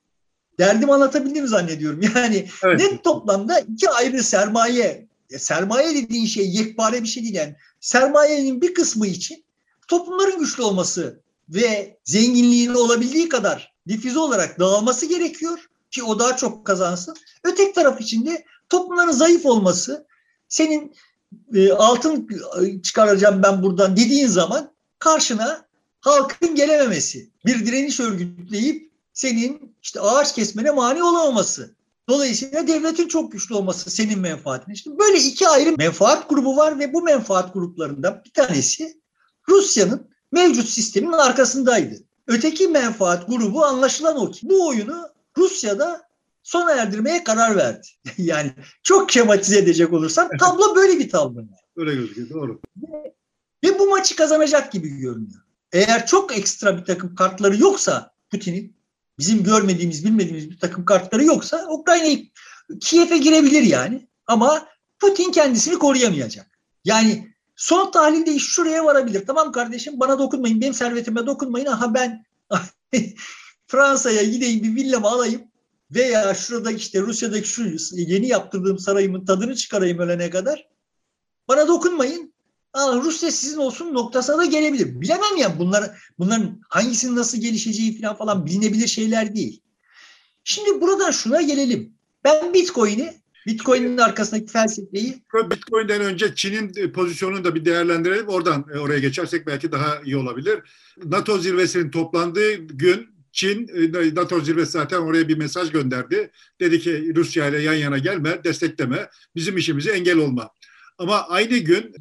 Derdimi anlatabildiğimi zannediyorum. Yani evet. net toplamda iki ayrı sermaye, sermaye dediğin şey yekpare bir şey değil yani. Sermayenin bir kısmı için toplumların güçlü olması ve zenginliğinin olabildiği kadar difüze olarak dağılması gerekiyor ki o daha çok kazansın. Öteki taraf için de toplumların zayıf olması, senin e, altın çıkaracağım ben buradan dediğin zaman karşına halkın gelememesi, bir direniş örgütleyip senin işte ağaç kesmene mani olamaması. Dolayısıyla devletin çok güçlü olması senin menfaatine. İşte böyle iki ayrı menfaat grubu var ve bu menfaat gruplarından bir tanesi Rusya'nın mevcut sistemin arkasındaydı. Öteki menfaat grubu anlaşılan o ki bu oyunu Rusya'da sona erdirmeye karar verdi. yani çok şematize edecek olursam tablo böyle bir tablo. Öyle gözüküyor doğru. Ve, ve bu maçı kazanacak gibi görünüyor. Eğer çok ekstra bir takım kartları yoksa Putin'in bizim görmediğimiz, bilmediğimiz bir takım kartları yoksa Ukrayna Kiev'e girebilir yani. Ama Putin kendisini koruyamayacak. Yani son tahlilde iş şuraya varabilir. Tamam kardeşim bana dokunmayın, benim servetime dokunmayın. Aha ben Fransa'ya gideyim bir villamı alayım veya şurada işte Rusya'daki şu yeni yaptırdığım sarayımın tadını çıkarayım ölene kadar. Bana dokunmayın. Rusya sizin olsun noktasına da gelebilir. Bilemem ya bunlar, bunların hangisinin nasıl gelişeceği falan falan bilinebilir şeyler değil. Şimdi buradan şuna gelelim. Ben Bitcoin'i Bitcoin'in arkasındaki felsefeyi Bitcoin'den önce Çin'in pozisyonunu da bir değerlendirelim. Oradan e, oraya geçersek belki daha iyi olabilir. NATO zirvesinin toplandığı gün Çin, e, NATO zirvesi zaten oraya bir mesaj gönderdi. Dedi ki Rusya ile yan yana gelme, destekleme, bizim işimizi engel olma. Ama aynı gün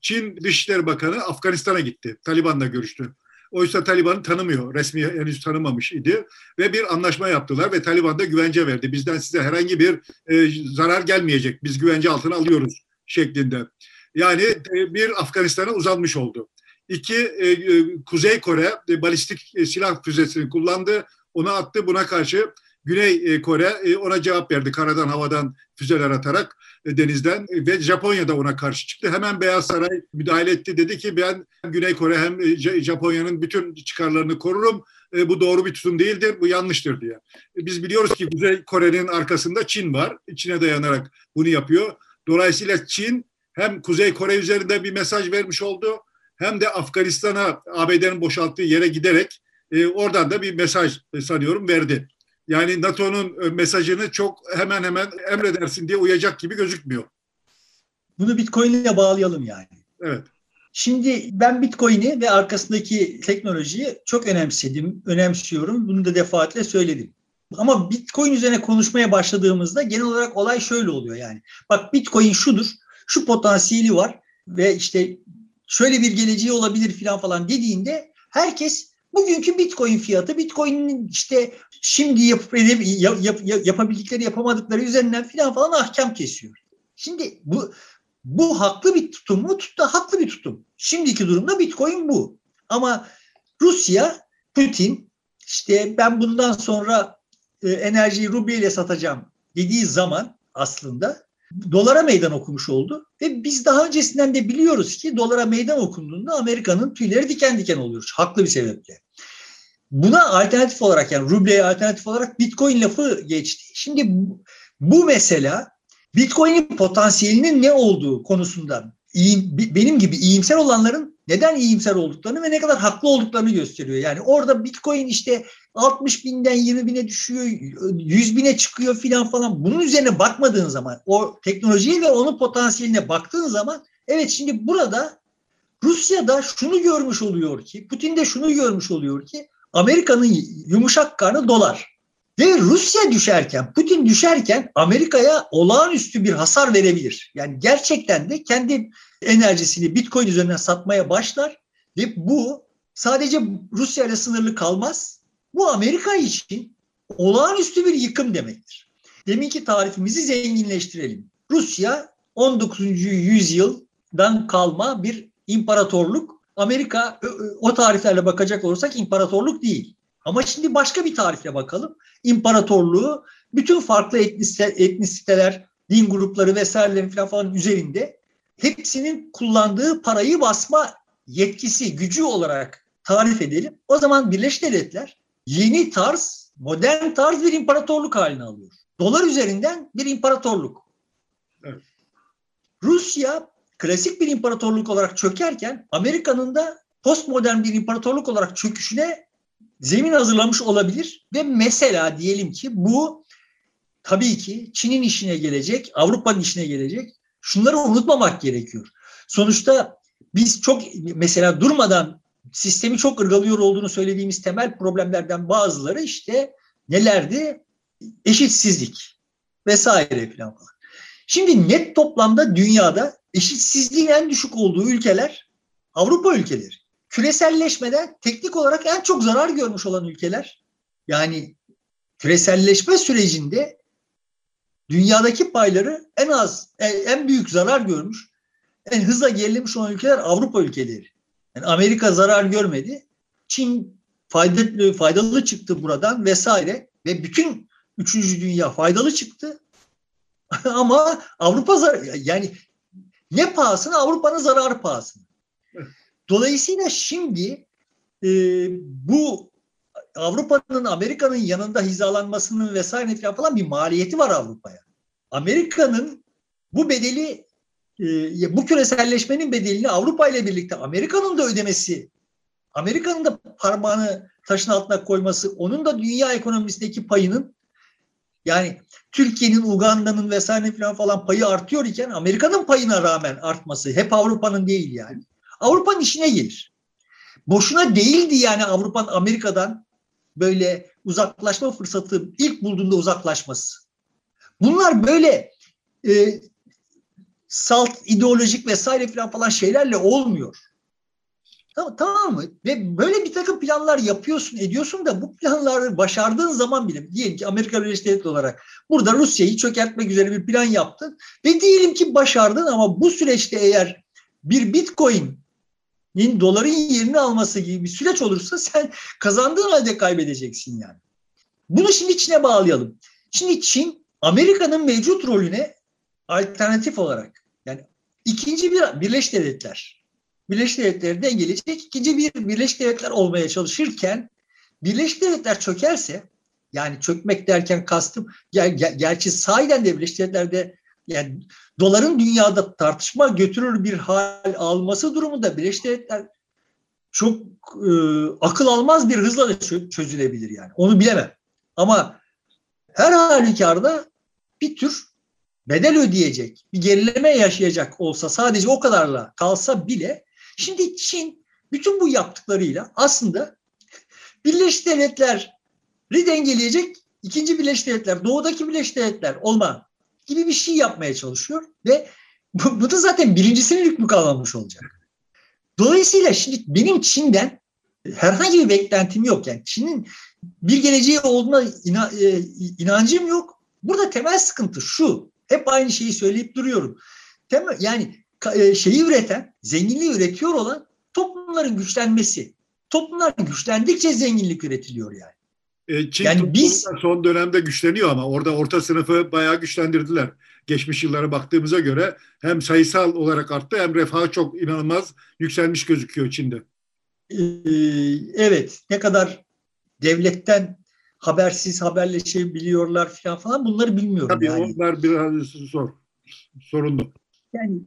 Çin Dışişleri Bakanı Afganistan'a gitti. Taliban'la görüştü. Oysa Taliban'ı tanımıyor. Resmi henüz tanımamış idi. Ve bir anlaşma yaptılar ve Taliban da güvence verdi. Bizden size herhangi bir e, zarar gelmeyecek. Biz güvence altına alıyoruz şeklinde. Yani e, bir Afganistan'a uzanmış oldu. İki, e, e Kuzey Kore e, balistik e, silah füzesini kullandı. Ona attı. Buna karşı Güney e, Kore e, ona cevap verdi karadan havadan füzeler atarak e, denizden ve Japonya da ona karşı çıktı. Hemen Beyaz Saray müdahale etti. Dedi ki ben Güney Kore hem Japonya'nın bütün çıkarlarını korurum bu doğru bir tutum değildir, bu yanlıştır diye. Biz biliyoruz ki Kuzey Kore'nin arkasında Çin var. Çin'e dayanarak bunu yapıyor. Dolayısıyla Çin hem Kuzey Kore üzerinde bir mesaj vermiş oldu hem de Afganistan'a ABD'nin boşalttığı yere giderek oradan da bir mesaj sanıyorum verdi. Yani NATO'nun e, mesajını çok hemen hemen emredersin diye uyacak gibi gözükmüyor. Bunu Bitcoin ile bağlayalım yani. Evet. Şimdi ben Bitcoin'i ve arkasındaki teknolojiyi çok önemsedim, önemsiyorum. Bunu da defaatle söyledim. Ama Bitcoin üzerine konuşmaya başladığımızda genel olarak olay şöyle oluyor yani. Bak Bitcoin şudur, şu potansiyeli var ve işte şöyle bir geleceği olabilir filan falan dediğinde herkes bugünkü Bitcoin fiyatı, Bitcoin'in işte şimdi yap, yap, yap, yapabildikleri yapamadıkları üzerinden filan falan ahkam kesiyor. Şimdi bu bu haklı bir tutum mu? Tut da haklı bir tutum. Şimdiki durumda Bitcoin bu. Ama Rusya, Putin işte ben bundan sonra e, enerjiyi rubleyle satacağım dediği zaman aslında dolara meydan okumuş oldu. Ve biz daha öncesinden de biliyoruz ki dolara meydan okunduğunda Amerika'nın tüyleri diken diken oluyor. Haklı bir sebeple. Buna alternatif olarak yani rubleye alternatif olarak Bitcoin lafı geçti. Şimdi bu, mesela Bitcoin'in potansiyelinin ne olduğu konusunda benim gibi iyimser olanların neden iyimser olduklarını ve ne kadar haklı olduklarını gösteriyor. Yani orada Bitcoin işte 60 binden 20 bine düşüyor, 100 bine çıkıyor filan falan. Bunun üzerine bakmadığın zaman, o teknolojiye ve onun potansiyeline baktığın zaman evet şimdi burada Rusya da şunu görmüş oluyor ki, Putin de şunu görmüş oluyor ki Amerika'nın yumuşak karnı dolar. Ve Rusya düşerken, Putin düşerken Amerika'ya olağanüstü bir hasar verebilir. Yani gerçekten de kendi enerjisini Bitcoin üzerinden satmaya başlar ve bu sadece Rusya ile sınırlı kalmaz. Bu Amerika için olağanüstü bir yıkım demektir. Deminki tarifimizi zenginleştirelim. Rusya 19. yüzyıldan kalma bir imparatorluk. Amerika o tariflerle bakacak olursak imparatorluk değil. Ama şimdi başka bir tarifle bakalım. İmparatorluğu bütün farklı etnisiteler, din grupları falan, falan üzerinde hepsinin kullandığı parayı basma yetkisi, gücü olarak tarif edelim. O zaman Birleşik Devletler yeni tarz, modern tarz bir imparatorluk haline alıyor. Dolar üzerinden bir imparatorluk. Evet. Rusya klasik bir imparatorluk olarak çökerken Amerika'nın da postmodern bir imparatorluk olarak çöküşüne zemin hazırlamış olabilir ve mesela diyelim ki bu tabii ki Çin'in işine gelecek, Avrupa'nın işine gelecek. Şunları unutmamak gerekiyor. Sonuçta biz çok mesela durmadan sistemi çok ırgalıyor olduğunu söylediğimiz temel problemlerden bazıları işte nelerdi? Eşitsizlik vesaire falan. Şimdi net toplamda dünyada eşitsizliğin en düşük olduğu ülkeler Avrupa ülkeleri küreselleşmeden teknik olarak en çok zarar görmüş olan ülkeler. Yani küreselleşme sürecinde dünyadaki payları en az, en büyük zarar görmüş, en hızla gerilemiş olan ülkeler Avrupa ülkeleri. Yani Amerika zarar görmedi. Çin faydalı, faydalı çıktı buradan vesaire ve bütün üçüncü dünya faydalı çıktı. Ama Avrupa zarar, yani ne pahasına Avrupa'nın zararı pahasına. Dolayısıyla şimdi e, bu Avrupa'nın Amerika'nın yanında hizalanmasının vesaire falan bir maliyeti var Avrupa'ya. Amerika'nın bu bedeli e, bu küreselleşmenin bedelini Avrupa ile birlikte Amerika'nın da ödemesi, Amerika'nın da parmağını taşın altına koyması, onun da dünya ekonomisindeki payının yani Türkiye'nin, Uganda'nın vesaire falan falan payı artıyor iken Amerika'nın payına rağmen artması hep Avrupa'nın değil yani. Avrupa'nın işine gelir. Boşuna değildi yani Avrupa'nın Amerika'dan böyle uzaklaşma fırsatı ilk bulduğunda uzaklaşması. Bunlar böyle e, salt, ideolojik vesaire falan falan şeylerle olmuyor. Tamam, tamam mı? Ve böyle bir takım planlar yapıyorsun, ediyorsun da bu planları başardığın zaman bile diyelim ki Amerika Birleşik Devletleri olarak burada Rusya'yı çökertmek üzere bir plan yaptın ve diyelim ki başardın ama bu süreçte eğer bir Bitcoin doların yerini alması gibi bir süreç olursa sen kazandığın halde kaybedeceksin yani. Bunu şimdi Çin'e bağlayalım. Şimdi Çin Amerika'nın mevcut rolüne alternatif olarak yani ikinci bir Birleşik Devletler Birleşik Devletler'den gelecek ikinci bir Birleşik Devletler olmaya çalışırken Birleşik Devletler çökerse yani çökmek derken kastım ger, gerçi sahiden de Birleşik Devletler'de yani doların dünyada tartışma götürür bir hal alması durumunda Birleşik Devletler çok e, akıl almaz bir hızla da çözülebilir yani. Onu bilemem. Ama her halükarda bir tür bedel ödeyecek, bir gerileme yaşayacak olsa sadece o kadarla kalsa bile şimdi Çin bütün bu yaptıklarıyla aslında Birleşik Devletler'i dengeleyecek ikinci Birleşik Devletler, doğudaki Birleşik Devletler olma gibi bir şey yapmaya çalışıyor ve bu, bu da zaten birincisinin hükmü kalmamış olacak. Dolayısıyla şimdi benim Çin'den herhangi bir beklentim yok. Yani Çin'in bir geleceği olduğuna e, inancım yok. Burada temel sıkıntı şu. Hep aynı şeyi söyleyip duruyorum. Temel, yani şeyi üreten, zenginliği üretiyor olan toplumların güçlenmesi. Toplumlar güçlendikçe zenginlik üretiliyor yani. E, Çin yani biz son dönemde güçleniyor ama orada orta sınıfı bayağı güçlendirdiler. Geçmiş yıllara baktığımıza göre hem sayısal olarak arttı hem refahı çok inanılmaz yükselmiş gözüküyor Çin'de. Ee, evet ne kadar devletten habersiz haberleşebiliyorlar falan falan bunları bilmiyorum. Tabii yani. onlar biraz zor, sorunlu. Yani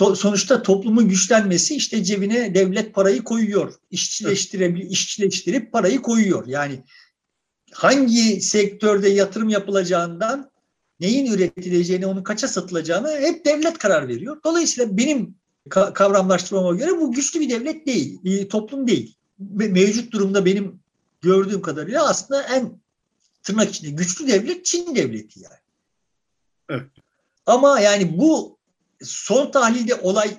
to, sonuçta toplumun güçlenmesi işte cebine devlet parayı koyuyor. İşçileştirebil, işçileştirip parayı koyuyor. Yani hangi sektörde yatırım yapılacağından neyin üretileceğini, onun kaça satılacağını hep devlet karar veriyor. Dolayısıyla benim kavramlaştırmama göre bu güçlü bir devlet değil, bir toplum değil. Mevcut durumda benim gördüğüm kadarıyla aslında en tırnak içinde güçlü devlet Çin devleti yani. Evet. Ama yani bu son tahlilde olay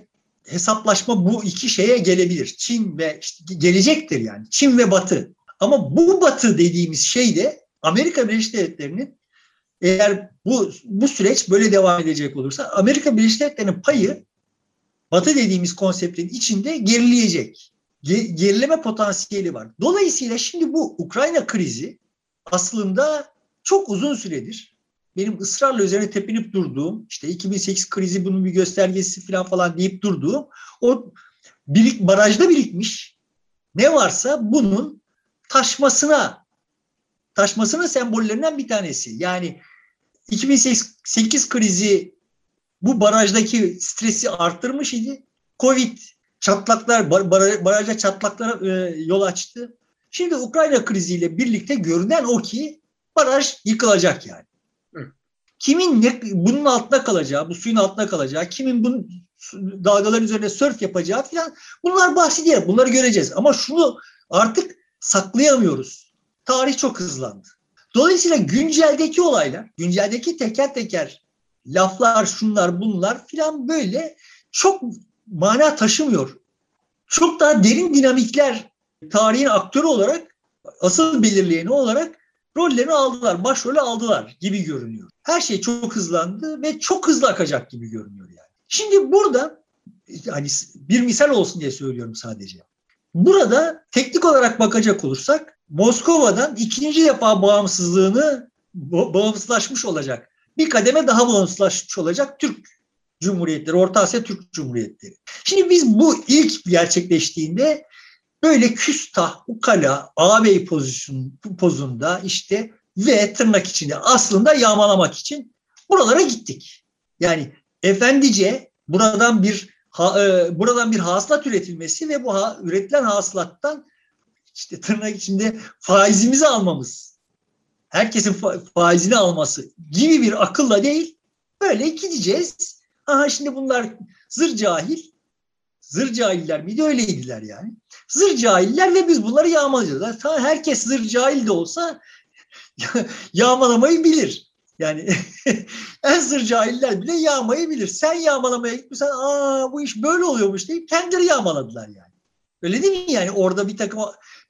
hesaplaşma bu iki şeye gelebilir. Çin ve işte gelecektir yani. Çin ve Batı. Ama bu Batı dediğimiz şey de Amerika Birleşik Devletleri'nin eğer bu bu süreç böyle devam edecek olursa Amerika Birleşik Devletleri'nin payı Batı dediğimiz konseptin içinde gerileyecek. Gerileme potansiyeli var. Dolayısıyla şimdi bu Ukrayna krizi aslında çok uzun süredir benim ısrarla üzerine tepinip durduğum işte 2008 krizi bunun bir göstergesi falan falan deyip durduğum o birik, barajda birikmiş ne varsa bunun taşmasına taşmasının sembollerinden bir tanesi. Yani 2008 krizi bu barajdaki stresi arttırmış idi. Covid çatlaklar, barajda çatlaklara e, yol açtı. Şimdi Ukrayna kriziyle birlikte görünen o ki baraj yıkılacak yani. Kimin ne, bunun altında kalacağı, bu suyun altında kalacağı, kimin bunun dalgaların üzerine sörf yapacağı falan bunlar bahsi değil. Bunları göreceğiz. Ama şunu artık saklayamıyoruz. Tarih çok hızlandı. Dolayısıyla günceldeki olaylar, günceldeki teker teker laflar, şunlar, bunlar filan böyle çok mana taşımıyor. Çok daha derin dinamikler tarihin aktörü olarak, asıl belirleyeni olarak rollerini aldılar, başrolü aldılar gibi görünüyor. Her şey çok hızlandı ve çok hızlı akacak gibi görünüyor yani. Şimdi burada hani bir misal olsun diye söylüyorum sadece. Burada teknik olarak bakacak olursak Moskova'dan ikinci defa bağımsızlığını bağımsızlaşmış olacak. Bir kademe daha bağımsızlaşmış olacak Türk Cumhuriyetleri, Orta Asya Türk Cumhuriyetleri. Şimdi biz bu ilk gerçekleştiğinde böyle küstah, ukala, ağabey pozisyon, pozunda işte ve tırnak içinde aslında yağmalamak için buralara gittik. Yani efendice buradan bir ha, e, buradan bir hasılat üretilmesi ve bu ha, üretilen hasılattan işte tırnak içinde faizimizi almamız, herkesin fa- faizini alması gibi bir akılla değil, böyle gideceğiz. Aha şimdi bunlar zır cahil, zır cahiller miydi? Öyleydiler yani. Zır cahiller ve biz bunları yağmalayacağız. Tamam, herkes zır cahil de olsa yağmalamayı bilir. Yani en zır cahiller bile yağmayı bilir. Sen yağmalamaya gitmişsen aa bu iş böyle oluyormuş deyip kendileri yağmaladılar yani. Öyle değil mi yani orada bir takım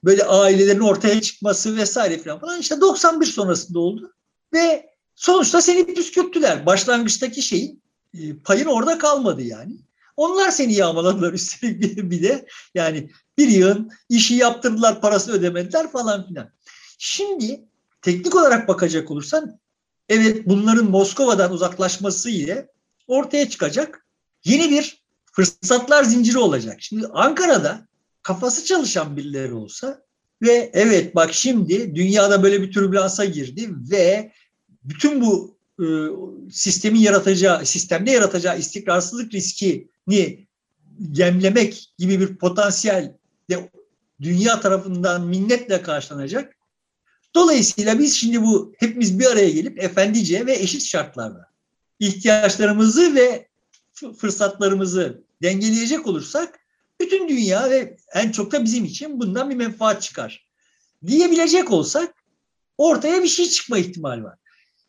böyle ailelerin ortaya çıkması vesaire falan falan işte 91 sonrasında oldu. Ve sonuçta seni püskürttüler. Başlangıçtaki şeyin e, payın orada kalmadı yani. Onlar seni yağmaladılar üstelik bir, de yani bir yığın işi yaptırdılar parası ödemediler falan filan. Şimdi teknik olarak bakacak olursan evet bunların Moskova'dan uzaklaşması ile ortaya çıkacak yeni bir fırsatlar zinciri olacak. Şimdi Ankara'da kafası çalışan birileri olsa Ve evet bak şimdi dünyada böyle bir türbülansa girdi ve bütün bu e, sistemin yaratacağı, sistemde yaratacağı istikrarsızlık riskini gemlemek gibi bir potansiyel de dünya tarafından minnetle karşılanacak. Dolayısıyla biz şimdi bu hepimiz bir araya gelip efendice ve eşit şartlarda ihtiyaçlarımızı ve fırsatlarımızı dengeleyecek olursak bütün dünya ve en çok da bizim için bundan bir menfaat çıkar. Diyebilecek olsak ortaya bir şey çıkma ihtimali var.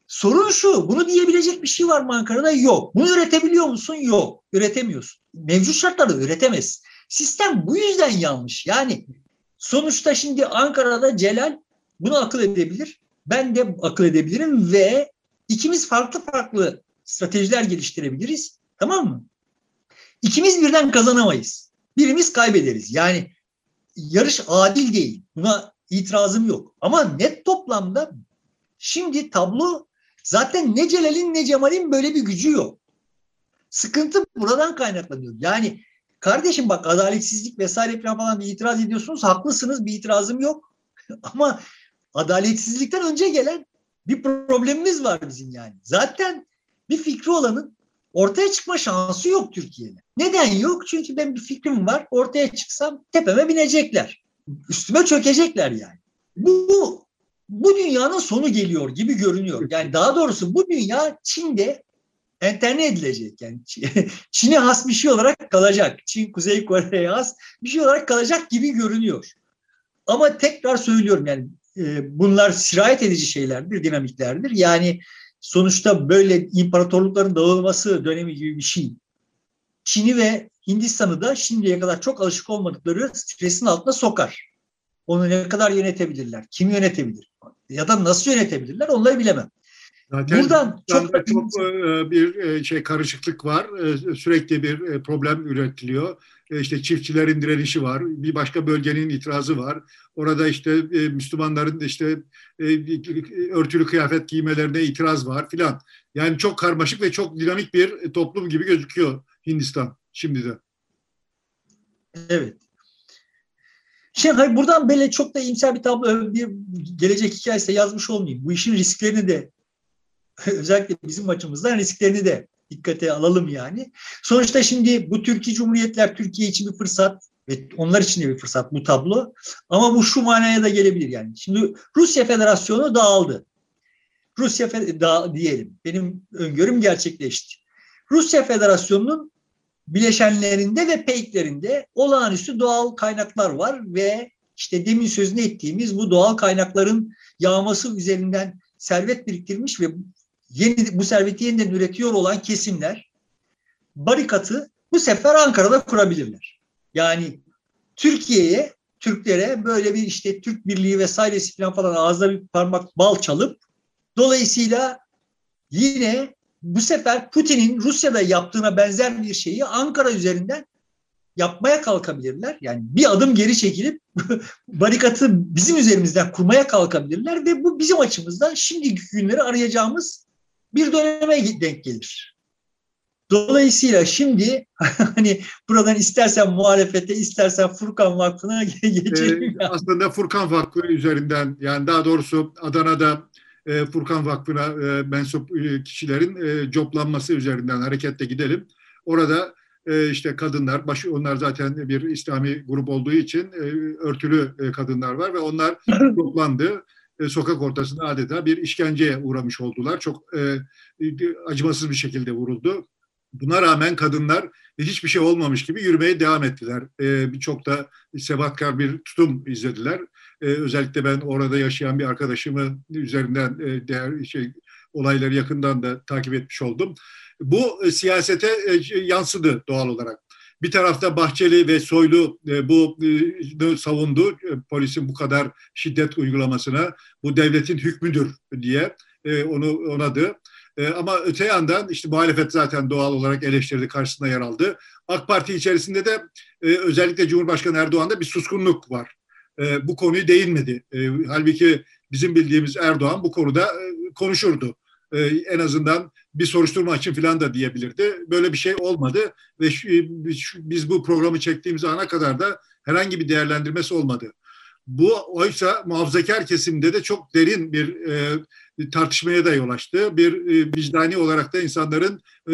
Sorun şu, bunu diyebilecek bir şey var mı Ankara'da? Yok. Bunu üretebiliyor musun? Yok. Üretemiyorsun. Mevcut şartlarda üretemez. Sistem bu yüzden yanlış. Yani sonuçta şimdi Ankara'da Celal bunu akıl edebilir. Ben de akıl edebilirim ve ikimiz farklı farklı stratejiler geliştirebiliriz. Tamam mı? İkimiz birden kazanamayız. Birimiz kaybederiz. Yani yarış adil değil. Buna itirazım yok. Ama net toplamda şimdi tablo zaten ne Celal'in ne Cemal'in böyle bir gücü yok. Sıkıntı buradan kaynaklanıyor. Yani kardeşim bak adaletsizlik vesaire falan bir itiraz ediyorsunuz. Haklısınız bir itirazım yok. Ama adaletsizlikten önce gelen bir problemimiz var bizim yani. Zaten bir fikri olanın ortaya çıkma şansı yok Türkiye'de. Neden yok? Çünkü ben bir fikrim var. Ortaya çıksam tepeme binecekler. Üstüme çökecekler yani. Bu bu dünyanın sonu geliyor gibi görünüyor. Yani daha doğrusu bu dünya Çin'de enterne edilecek. Yani Çin'e has bir şey olarak kalacak. Çin, Kuzey Kore'ye has bir şey olarak kalacak gibi görünüyor. Ama tekrar söylüyorum yani e, bunlar sirayet edici şeylerdir, dinamiklerdir. Yani sonuçta böyle imparatorlukların dağılması dönemi gibi bir şey. Çin'i ve Hindistan'ı da şimdiye kadar çok alışık olmadıkları stresin altına sokar. Onu ne kadar yönetebilirler? Kim yönetebilir? Ya da nasıl yönetebilirler? Onları bilemem. Zaten Buradan çok, çok e, bir e, şey karışıklık var. E, sürekli bir problem üretiliyor. İşte çiftçilerin direnişi var. Bir başka bölgenin itirazı var. Orada işte Müslümanların işte örtülü kıyafet giymelerine itiraz var filan. Yani çok karmaşık ve çok dinamik bir toplum gibi gözüküyor Hindistan şimdi de. Evet. Şimdi hayır, buradan böyle çok da iyimser bir tablo, bir gelecek hikayesi yazmış olmayayım. Bu işin risklerini de özellikle bizim açımızdan risklerini de dikkate alalım yani. Sonuçta şimdi bu Türkiye Cumhuriyetler Türkiye için bir fırsat ve onlar için de bir fırsat bu tablo. Ama bu şu manaya da gelebilir yani. Şimdi Rusya Federasyonu dağıldı. Rusya da diyelim. Benim öngörüm gerçekleşti. Rusya Federasyonu'nun bileşenlerinde ve peyklerinde olağanüstü doğal kaynaklar var ve işte demin sözünü ettiğimiz bu doğal kaynakların yağması üzerinden servet biriktirmiş ve yeni bu serveti yeniden üretiyor olan kesimler barikatı bu sefer Ankara'da kurabilirler. Yani Türkiye'ye, Türklere böyle bir işte Türk Birliği vesairesi falan falan ağızda bir parmak bal çalıp dolayısıyla yine bu sefer Putin'in Rusya'da yaptığına benzer bir şeyi Ankara üzerinden yapmaya kalkabilirler. Yani bir adım geri çekilip barikatı bizim üzerimizden kurmaya kalkabilirler ve bu bizim açımızdan şimdiki günleri arayacağımız bir döneme denk gelir. Dolayısıyla şimdi hani buradan istersen muhalefete istersen Furkan Vakfı'na geçelim. Ee, aslında Furkan Vakfı üzerinden yani daha doğrusu Adana'da e, Furkan Vakfı'na e, mensup e, kişilerin e, coplanması üzerinden hareketle gidelim. Orada e, işte kadınlar, başı onlar zaten bir İslami grup olduğu için e, örtülü e, kadınlar var ve onlar toplandı. E, sokak ortasında adeta bir işkenceye uğramış oldular. Çok e, acımasız bir şekilde vuruldu. Buna rağmen kadınlar hiçbir şey olmamış gibi yürümeye devam ettiler. E, Birçok da sebatkar bir tutum izlediler. E, özellikle ben orada yaşayan bir arkadaşımı üzerinden e, değer şey olayları yakından da takip etmiş oldum. Bu e, siyasete e, yansıdı doğal olarak. Bir tarafta Bahçeli ve Soylu bu savundu. Polisin bu kadar şiddet uygulamasına bu devletin hükmüdür diye onu onadı. Ama öte yandan işte muhalefet zaten doğal olarak eleştirdi, karşısında yer aldı. AK Parti içerisinde de özellikle Cumhurbaşkanı Erdoğan'da bir suskunluk var. E, bu konuyu değinmedi. E, halbuki bizim bildiğimiz Erdoğan bu konuda e, konuşurdu. E, en azından bir soruşturma açın falan da diyebilirdi. Böyle bir şey olmadı ve şu, şu, biz bu programı çektiğimiz ana kadar da herhangi bir değerlendirmesi olmadı. Bu oysa muhafazakar kesimde de çok derin bir e, tartışmaya da yol açtı. Bir e, vicdani olarak da insanların e,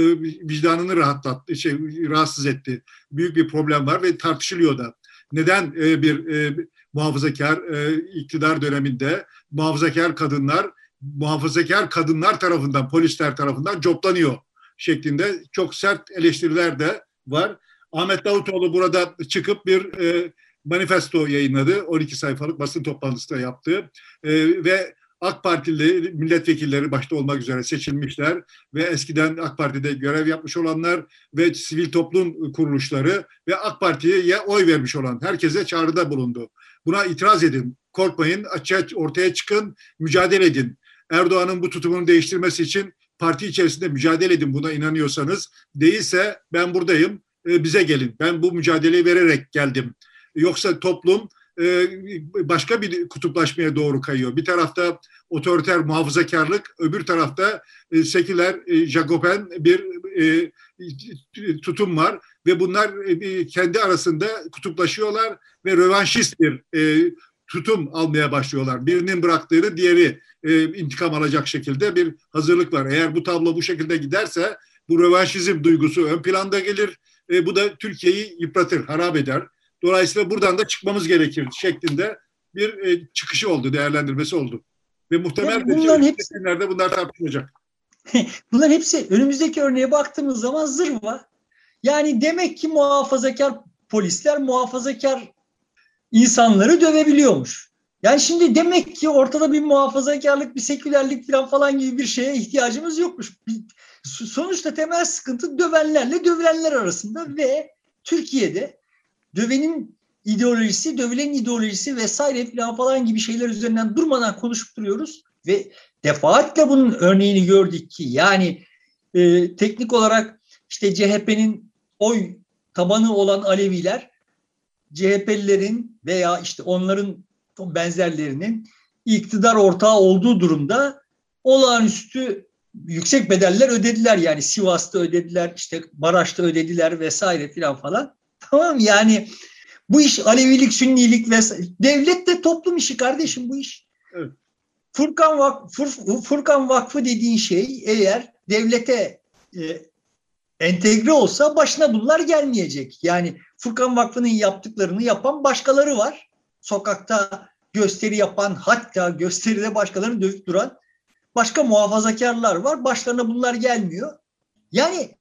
vicdanını rahatlattı, şey, rahatsız etti. Büyük bir problem var ve tartışılıyor da. Neden e, bir e, muhafazakar e, iktidar döneminde muhafazakar kadınlar muhafazakar kadınlar tarafından, polisler tarafından coplanıyor şeklinde çok sert eleştiriler de var. Ahmet Davutoğlu burada çıkıp bir e, manifesto yayınladı. 12 sayfalık basın toplantısı da yaptı. E, ve AK Partili milletvekilleri başta olmak üzere seçilmişler ve eskiden AK Parti'de görev yapmış olanlar ve sivil toplum kuruluşları ve AK Parti'ye oy vermiş olan herkese çağrıda bulundu. Buna itiraz edin, korkmayın, açığa ortaya çıkın, mücadele edin. Erdoğan'ın bu tutumunu değiştirmesi için parti içerisinde mücadele edin buna inanıyorsanız. Değilse ben buradayım, e, bize gelin. Ben bu mücadeleyi vererek geldim. Yoksa toplum başka bir kutuplaşmaya doğru kayıyor. Bir tarafta otoriter muhafazakarlık, öbür tarafta e, seküler, Jacoben bir tutum var ve bunlar kendi arasında kutuplaşıyorlar ve rövanşist bir tutum almaya başlıyorlar. Birinin bıraktığını diğeri intikam alacak şekilde bir hazırlık var. Eğer bu tablo bu şekilde giderse bu rövanşizm duygusu ön planda gelir. bu da Türkiye'yi yıpratır, harap eder. Dolayısıyla buradan da çıkmamız gerekir şeklinde bir e, çıkışı oldu, değerlendirmesi oldu. Ve muhtemelen bunların hepsi bunlar tartışılacak. bunların hepsi önümüzdeki örneğe baktığımız zaman zırva. Yani demek ki muhafazakar polisler muhafazakar insanları dövebiliyormuş. Yani şimdi demek ki ortada bir muhafazakarlık, bir sekülerlik falan falan gibi bir şeye ihtiyacımız yokmuş. Sonuçta temel sıkıntı dövenlerle dövülenler arasında ve Türkiye'de dövenin ideolojisi, dövülenin ideolojisi vesaire falan falan gibi şeyler üzerinden durmadan konuşup duruyoruz ve defaatle bunun örneğini gördük ki yani e, teknik olarak işte CHP'nin oy tabanı olan Aleviler CHP'lilerin veya işte onların benzerlerinin iktidar ortağı olduğu durumda olağanüstü yüksek bedeller ödediler. Yani Sivas'ta ödediler, işte Maraş'ta ödediler vesaire filan falan. Tamam yani bu iş Alevilik, Sünnilik vesaire. Devlet de toplum işi kardeşim bu iş. Evet. Furkan, Vakfı, Furkan Vakfı dediğin şey eğer devlete e, entegre olsa başına bunlar gelmeyecek. Yani Furkan Vakfı'nın yaptıklarını yapan başkaları var. Sokakta gösteri yapan hatta gösteride başkalarını dövüp duran başka muhafazakarlar var. Başlarına bunlar gelmiyor. Yani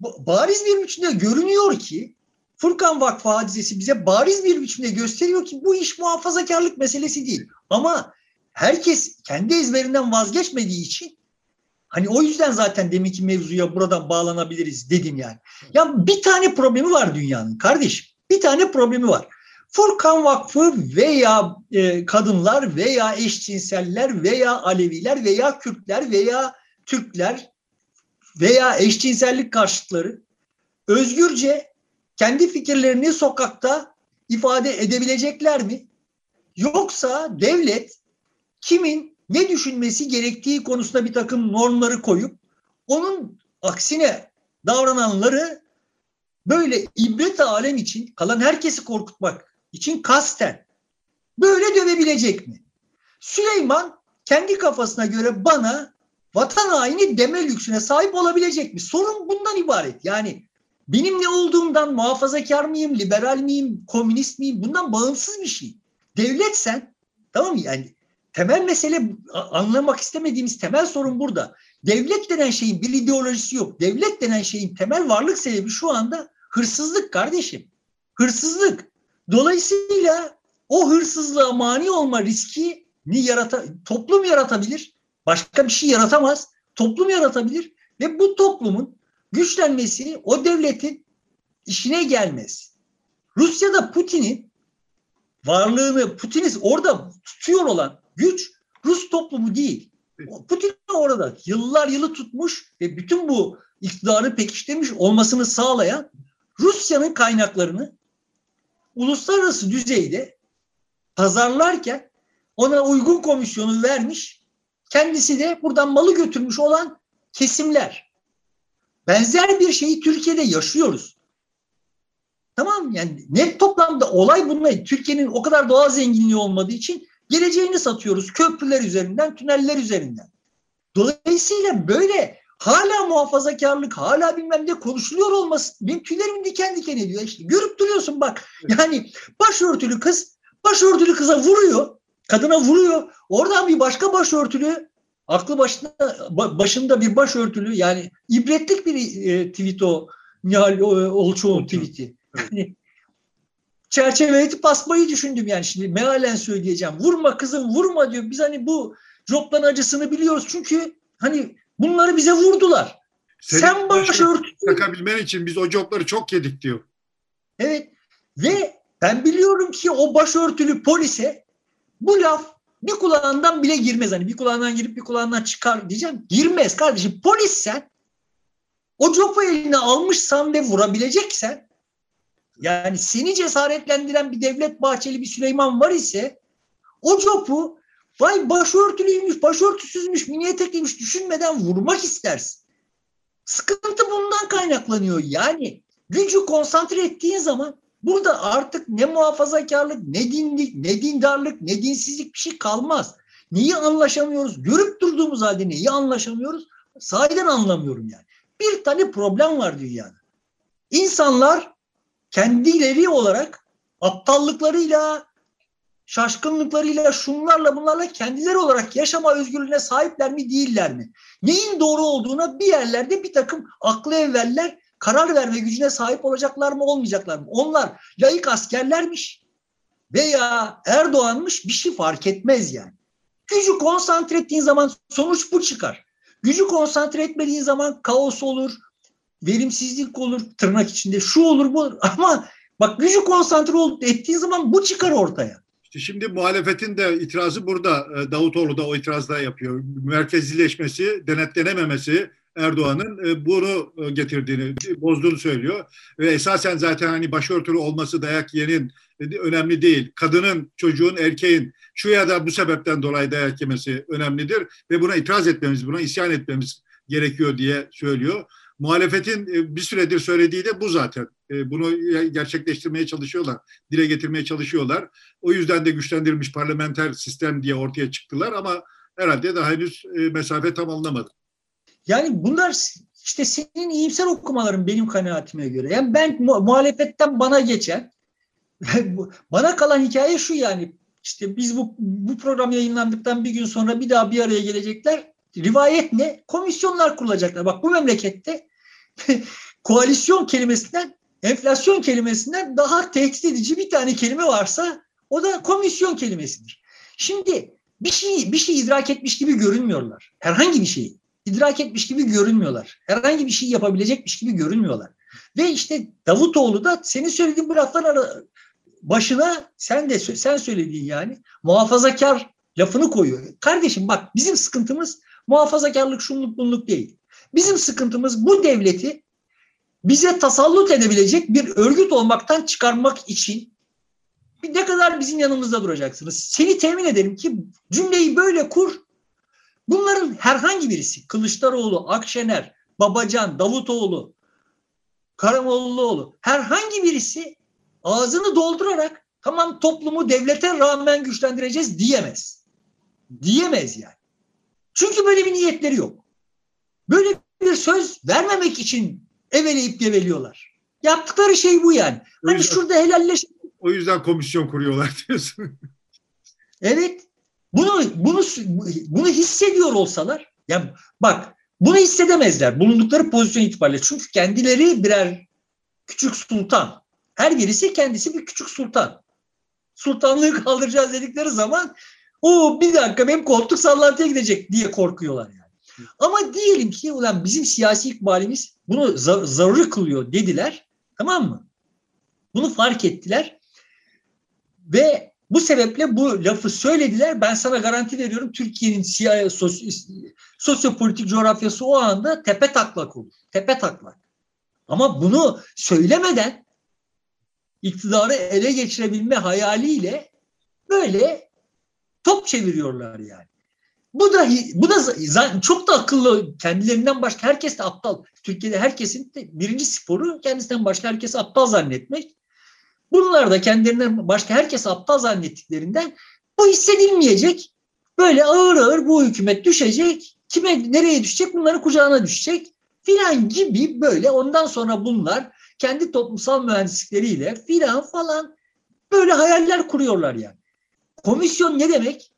bariz bir biçimde görünüyor ki Furkan Vakfı hadisesi bize bariz bir biçimde gösteriyor ki bu iş muhafazakarlık meselesi değil. Ama herkes kendi ezberinden vazgeçmediği için hani o yüzden zaten deminki mevzuya buradan bağlanabiliriz dedim yani. Ya bir tane problemi var dünyanın kardeşim. Bir tane problemi var. Furkan Vakfı veya e, kadınlar veya eşcinseller veya Aleviler veya Kürtler veya Türkler veya eşcinsellik karşıtları özgürce kendi fikirlerini sokakta ifade edebilecekler mi? Yoksa devlet kimin ne düşünmesi gerektiği konusunda bir takım normları koyup onun aksine davrananları böyle ibret alem için kalan herkesi korkutmak için kasten böyle dövebilecek mi? Süleyman kendi kafasına göre bana vatan haini deme lüksüne sahip olabilecek mi? Sorun bundan ibaret. Yani benim ne olduğumdan muhafazakar mıyım, liberal miyim, komünist miyim bundan bağımsız bir şey. Devlet sen tamam mı yani temel mesele anlamak istemediğimiz temel sorun burada. Devlet denen şeyin bir ideolojisi yok. Devlet denen şeyin temel varlık sebebi şu anda hırsızlık kardeşim. Hırsızlık. Dolayısıyla o hırsızlığa mani olma riski ni yarata toplum yaratabilir. Başka bir şey yaratamaz. Toplum yaratabilir ve bu toplumun güçlenmesi o devletin işine gelmez. Rusya'da Putin'in varlığını, Putin'i orada tutuyor olan güç Rus toplumu değil. Putin orada yıllar yılı tutmuş ve bütün bu iktidarı pekiştirmiş olmasını sağlayan Rusya'nın kaynaklarını uluslararası düzeyde pazarlarken ona uygun komisyonu vermiş, kendisi de buradan malı götürmüş olan kesimler. Benzer bir şeyi Türkiye'de yaşıyoruz. Tamam yani net toplamda olay bunlar. Türkiye'nin o kadar doğal zenginliği olmadığı için geleceğini satıyoruz. Köprüler üzerinden, tüneller üzerinden. Dolayısıyla böyle hala muhafazakarlık, hala bilmem ne konuşuluyor olması benim tüylerim diken diken ediyor. İşte görüp duruyorsun bak. Yani başörtülü kız başörtülü kıza vuruyor. Kadına vuruyor. Oradan bir başka başörtülü aklı başında başında bir başörtülü yani ibretlik bir e, tweet o Nihal Olçoğ'un tweet'i. Yani, çerçeveletip basmayı düşündüm yani şimdi mealen söyleyeceğim. Vurma kızım vurma diyor. Biz hani bu jobların acısını biliyoruz çünkü hani bunları bize vurdular. Senin Sen başörtüsü takabilmen için biz o jobları çok yedik diyor. Evet ve ben biliyorum ki o başörtülü polise bu laf bir kulağından bile girmez. Hani bir kulağından girip bir kulağından çıkar diyeceğim. Girmez kardeşim. Polis sen o copu eline almışsan ve vurabileceksen yani seni cesaretlendiren bir Devlet Bahçeli bir Süleyman var ise o copu vay başörtülüymüş, başörtüsüzmüş, mini etekliymiş düşünmeden vurmak istersin. Sıkıntı bundan kaynaklanıyor. Yani gücü konsantre ettiğin zaman burada artık ne muhafazakarlık, ne dinlik, ne dindarlık, ne dinsizlik bir şey kalmaz. Neyi anlaşamıyoruz? Görüp durduğumuz halde neyi anlaşamıyoruz? Sahiden anlamıyorum yani. Bir tane problem var dünyada. İnsanlar kendileri olarak aptallıklarıyla, şaşkınlıklarıyla, şunlarla bunlarla kendileri olarak yaşama özgürlüğüne sahipler mi değiller mi? Neyin doğru olduğuna bir yerlerde bir takım aklı evveller karar verme gücüne sahip olacaklar mı olmayacaklar mı? Onlar layık askerlermiş veya Erdoğan'mış bir şey fark etmez yani. Gücü konsantre ettiğin zaman sonuç bu çıkar. Gücü konsantre etmediğin zaman kaos olur, verimsizlik olur tırnak içinde şu olur bu olur. ama bak gücü konsantre ettiğin zaman bu çıkar ortaya. İşte şimdi muhalefetin de itirazı burada. E, Davutoğlu da o itirazda yapıyor. Merkezileşmesi, denetlenememesi Erdoğan'ın e, bunu e, getirdiğini, bozduğunu söylüyor. Ve esasen zaten hani başörtülü olması dayak yenin önemli değil. Kadının, çocuğun, erkeğin şu ya da bu sebepten dolayı dayak yemesi önemlidir ve buna itiraz etmemiz, buna isyan etmemiz gerekiyor diye söylüyor. Muhalefetin e, bir süredir söylediği de bu zaten. E, bunu gerçekleştirmeye çalışıyorlar, dile getirmeye çalışıyorlar. O yüzden de güçlendirilmiş parlamenter sistem diye ortaya çıktılar ama herhalde daha henüz e, mesafe tam alınamadı. Yani bunlar işte senin iyimser okumaların benim kanaatime göre. Yani ben muhalefetten bana geçen, bana kalan hikaye şu yani işte biz bu, bu program yayınlandıktan bir gün sonra bir daha bir araya gelecekler. Rivayet ne? Komisyonlar kurulacaklar. Bak bu memlekette koalisyon kelimesinden, enflasyon kelimesinden daha tehdit edici bir tane kelime varsa o da komisyon kelimesidir. Şimdi bir şey bir şey idrak etmiş gibi görünmüyorlar. Herhangi bir şeyi idrak etmiş gibi görünmüyorlar. Herhangi bir şey yapabilecekmiş gibi görünmüyorlar. Ve işte Davutoğlu da senin söylediğin bu lafların başına sen de sen söylediğin yani muhafazakar lafını koyuyor. Kardeşim bak bizim sıkıntımız muhafazakarlık şunluk bunluk değil. Bizim sıkıntımız bu devleti bize tasallut edebilecek bir örgüt olmaktan çıkarmak için ne kadar bizim yanımızda duracaksınız. Seni temin ederim ki cümleyi böyle kur. Bunların herhangi birisi Kılıçdaroğlu, Akşener, Babacan, Davutoğlu, Karamollaoğlu herhangi birisi ağzını doldurarak tamam toplumu devlete rağmen güçlendireceğiz diyemez. Diyemez yani. Çünkü böyle bir niyetleri yok. Böyle bir söz vermemek için eveleyip geveliyorlar. Yaptıkları şey bu yani. O hani şurada helalleş. O yüzden komisyon kuruyorlar diyorsun. Evet. Bunu bunu bunu hissediyor olsalar ya bak bunu hissedemezler bulundukları pozisyon itibariyle. Çünkü kendileri birer küçük sultan. Her birisi kendisi bir küçük sultan. Sultanlığı kaldıracağız dedikleri zaman o bir dakika benim koltuk sallantıya gidecek diye korkuyorlar yani. Ama diyelim ki ulan bizim siyasi ikbalimiz bunu zar zaruri kılıyor dediler. Tamam mı? Bunu fark ettiler. Ve bu sebeple bu lafı söylediler. Ben sana garanti veriyorum Türkiye'nin siyasi sosyo, sosyopolitik coğrafyası o anda tepe taklak olur. Tepe taklak. Ama bunu söylemeden iktidarı ele geçirebilme hayaliyle böyle top çeviriyorlar yani. Bu da bu da çok da akıllı kendilerinden başka herkes de aptal. Türkiye'de herkesin de birinci sporu kendisinden başka herkes aptal zannetmek. Bunlar da kendilerinden başka herkes aptal zannettiklerinden bu hissedilmeyecek. Böyle ağır ağır bu hükümet düşecek. Kime nereye düşecek? Bunların kucağına düşecek. Filan gibi böyle ondan sonra bunlar kendi toplumsal mühendislikleriyle filan falan böyle hayaller kuruyorlar yani. Komisyon ne demek?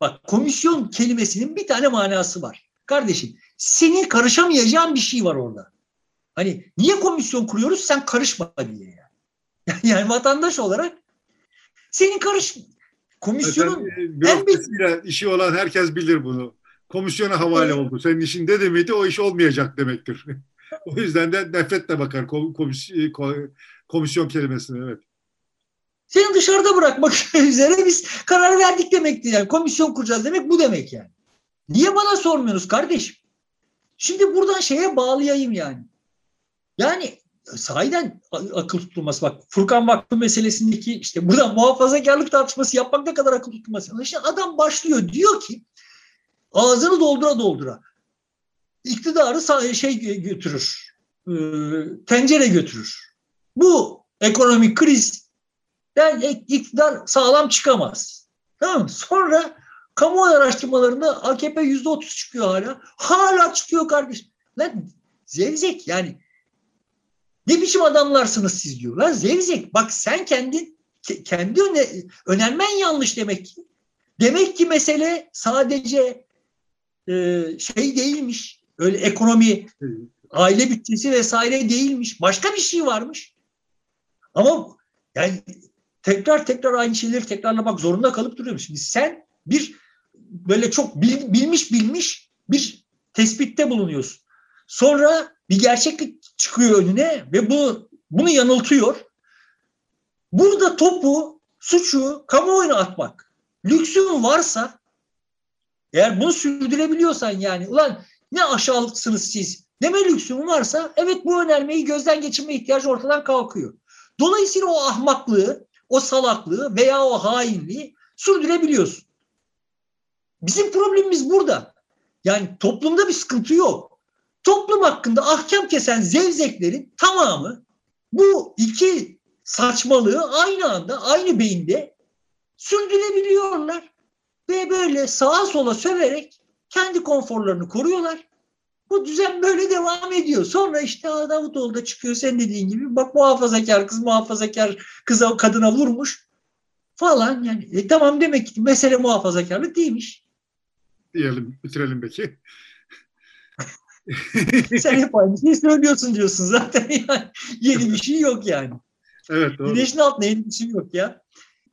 Bak komisyon kelimesinin bir tane manası var. Kardeşim senin karışamayacağın bir şey var orada. Hani niye komisyon kuruyoruz? Sen karışma diye yani. Vatandaş olarak senin karış komisyonun Zaten, e, bürokrasiyle işi olan herkes bilir bunu. Komisyona havale Evet. oldu. Senin işinde de miydi o iş olmayacak demektir. o yüzden de nefretle bakar kom- komis- ko- komisyon kelimesine. Evet. seni dışarıda bırakmak üzere biz karar verdik demektir yani. Komisyon kuracağız demek bu demek yani. Niye bana sormuyorsunuz kardeşim? Şimdi buradan şeye bağlayayım yani. Yani sahiden akıl tutulması bak Furkan Vakfı meselesindeki işte buradan muhafazakarlık tartışması yapmak ne kadar akıl tutulması. İşte adam başlıyor diyor ki ağzını doldura doldura iktidarı şey götürür e, tencere götürür. Bu ekonomik krizden iktidar sağlam çıkamaz. Tamam? Sonra kamuoyu araştırmalarında AKP yüzde otuz çıkıyor hala. Hala çıkıyor kardeşim. Lan zevzek yani ne biçim adamlarsınız siz diyor. Lan zevzek bak sen kendin ke- kendi öne, önermen yanlış demek ki. Demek ki mesele sadece e, şey değilmiş. Öyle ekonomi, aile bütçesi vesaire değilmiş. Başka bir şey varmış. Ama yani tekrar tekrar aynı şeyleri tekrarlamak zorunda kalıp duruyoruz. Şimdi sen bir böyle çok bil- bilmiş bilmiş bir tespitte bulunuyorsun. Sonra bir gerçeklik çıkıyor önüne ve bu bunu yanıltıyor. Burada topu, suçu kamuoyuna atmak. Lüksün varsa eğer bunu sürdürebiliyorsan yani ulan ne aşağılıksınız siz deme lüksün varsa evet bu önermeyi gözden geçirme ihtiyacı ortadan kalkıyor. Dolayısıyla o ahmaklığı, o salaklığı veya o hainliği sürdürebiliyorsun. Bizim problemimiz burada. Yani toplumda bir sıkıntı yok. Toplum hakkında ahkam kesen zevzeklerin tamamı bu iki saçmalığı aynı anda, aynı beyinde sürdürebiliyorlar. Ve böyle sağa sola söverek kendi konforlarını koruyorlar. Bu düzen böyle devam ediyor. Sonra işte "Aa, Davutoğlu da çıkıyor sen dediğin gibi. Bak muhafazakar kız muhafazakar kıza kadına vurmuş falan. Yani e, tamam demek ki mesele muhafazakarlık değilmiş. Diyelim, bitirelim peki. Sen hep aynı şeyi söylüyorsun diyorsun zaten yani. Yeni bir şey yok yani. Evet doğru. Güneşin altında yeni bir şey yok ya.